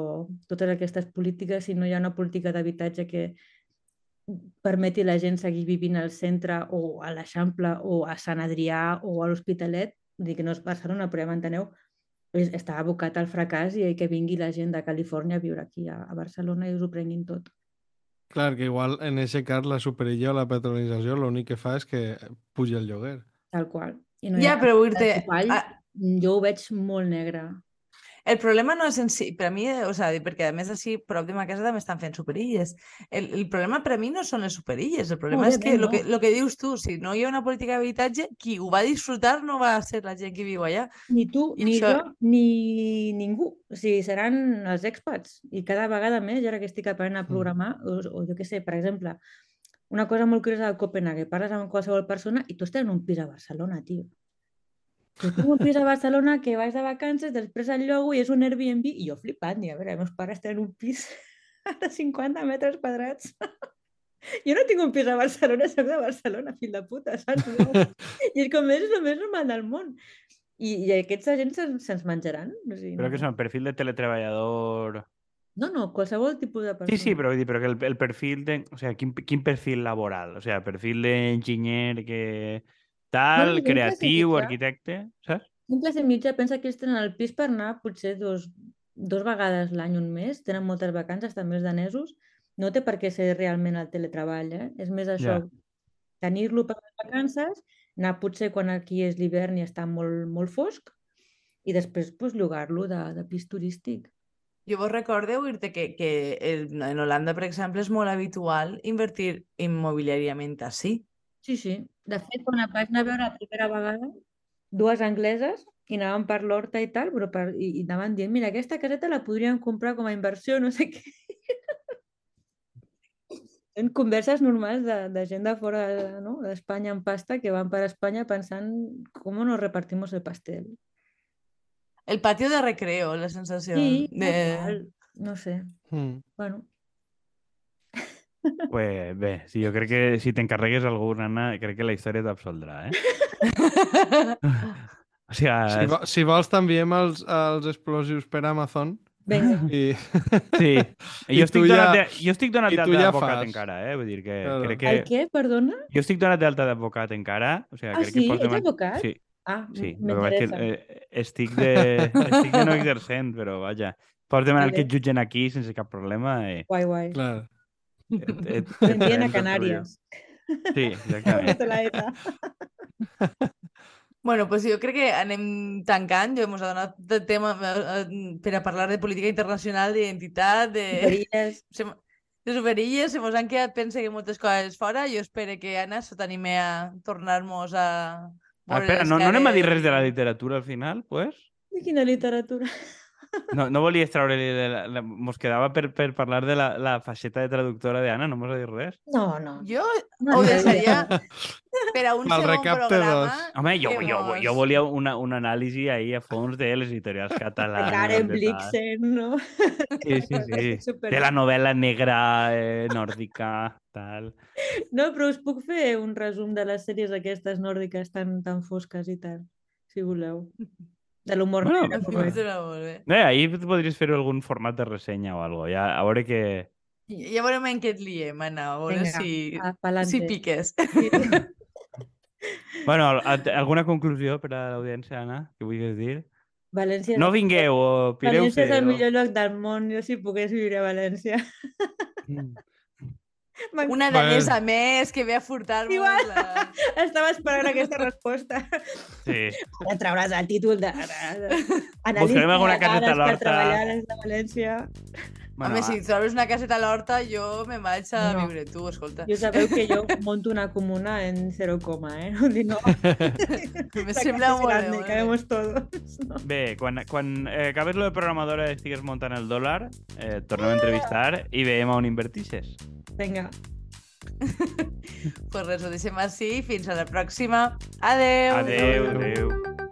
totes aquestes polítiques, si no hi ha una política d'habitatge que permeti a la gent seguir vivint al centre o a l'Eixample o a Sant Adrià o a l'Hospitalet, vull dir que no és Barcelona, però ja m'enteneu, està abocat al fracàs i que vingui la gent de Califòrnia a viure aquí a, a Barcelona i us ho prenguin tot. Clar, que igual en aquest cas la superilla o la patronització l'únic que fa és que puja el lloguer. Tal qual. I no hi Ja, però vull ah, jo ho veig molt negre. El problema no és en si, per a mi, o sigui, perquè a més així prop de ma casa també estan fent superilles. El, el problema per a mi no són les superilles, el problema és que el òbviament que, lo que dius tu, si no hi ha una política d'habitatge, qui ho va disfrutar no va ser la gent que viu allà. Ni tu, I ni això- jo, ni ningú. O sigui, seran els expats. I cada vegada més, jo ara que estic aprenent a programar, o, o jo què sé, per exemple, una cosa molt curiosa de Copenhague, parles amb qualsevol persona i tu estàs en un pis a Barcelona, tio. Jo tinc un pis a Barcelona que vaig de vacances, després el llogo i és un Airbnb i jo flipant, i a veure, meus pares tenen un pis de 50 metres quadrats. Jo no tinc un pis a Barcelona, soc de Barcelona, fill de puta, saps? I és com és el més normal del món. I, i aquests agents se'ns se menjaran. O sigui, Però no. que són perfil de teletreballador... no, no, qualsevol tipus de persona. Sí, sí, però vull dir, però que el, el perfil de... O sigui, quin, quin perfil laboral? O sigui, perfil d'enginyer que tal, gent creatiu, classifica. arquitecte, saps? Un classe mitja pensa que ells tenen el pis per anar potser dos, dos vegades l'any, un mes, tenen moltes vacances, també els danesos, no té per què ser realment el teletreball, eh? És més això, Ja. tenir-lo per les vacances, anar potser quan aquí és l'hivern i està molt, molt fosc, i després pues, llogar-lo de, de pis turístic. Jo vos recordeu dir-te que, que en en Holanda, per exemple, és molt habitual invertir immobiliàriament així. Sí, sí. De fet, quan et vaig anar a veure la primera vegada, dues angleses i anaven per l'horta i tal, però per, i, i anaven dient, mira, aquesta caseta la podríem comprar com a inversió, no sé què. En converses normals de, de gent de fora de- no? d'Espanya en pasta que van per Espanya pensant com nos repartimos el pastel. El patio de recreo, la sensació. Sí, de... no sé. Mm. Bueno, Pues bé, sí, jo crec que si t'encarregues algú, Anna, crec que la història t'absoldrà, eh? O sigui, Si, vo si vols t'enviem els, els explosius per Amazon vinga. i... sí. I Jo estic ja- de, jo estic donat d'alta ja d'advocat fas. encara, eh? Vull dir que Claro. crec El que... què, perdona? Jo estic donat d'alta d'advocat encara. O sigui, Ah, crec sí? que. Ets advocat? Sí, Ah, sí. el que m'interessa. que, eh, estic, de, estic de no exercent, però vaja. Pots demanar que Vale. et jutgen aquí sense cap problema. Eh, Guai, guai. Clar. Et, et, et, a Canàries. Sí, exactament. La ETA. Bueno, pues jo crec que anem tancant. Jo hemos donat de tema eh, eh, per a parlar de política internacional, d'identitat, de... Superilles. Se, de superilles, se mos han quedat, pense que moltes coses fora. Jo espero que, Anna, se t'anime a tornar-nos a... Ah, espera, no, no anem a dir res de la literatura al final, pues? I quina literatura. No, no volies treure... La, la, la, mos quedava per, per parlar de la, la faceta de traductora d'Anna, no mos ha dit res? No, no. Jo No, ho deixaria per a un Pel segon recapte programa. dos. Home, jo, jo, jo volia una, un anàlisi ahí a fons de les editorials De catalanes. Karen de. Blixen, no? Sí, sí, sí. Super- De la novel·la negra eh, nòrdica, tal. No, però us puc fer un resum de les sèries aquestes nòrdiques tan, tan fosques i tal, si voleu. De l'humor Bueno, negre, Em però bé. sembla molt bé. Bé, ahir podries fer algun format de ressenya o algo. Ja, a veure que... Ja veurem en què et liem, Anna, a veure Vinga, si, a- si piques. Sí. Bueno, al- al- alguna conclusió per a l'audiència, Anna, que vulguis dir? València... No vingueu, o pireu València és el millor lloc del món. Jo si pogués viure a València. M'en- Una Vale. danesa més que ve a furtar-nos Igual. la... Estava esperant aquesta resposta. Sí. Ara trauràs el títol de... Analista Buscarem alguna de caseta a dades per l'Horta. treballar des de València. Bueno, Home, si trobes una caseta a l'horta, jo me'n vaig a No. viure tu, escolta. Jo sabeu que jo monto una comuna en 0, eh? No. Me sembla molt bé, grande, bé. cabemos todos. No. Bé, quan, quan eh, acabes lo de programadora i estigues muntant el dòlar, eh, tornem a entrevistar i veiem on invertixes. Vinga. Pues res, ho deixem així. Fins a la pròxima. Adeu! Adeu, adeu.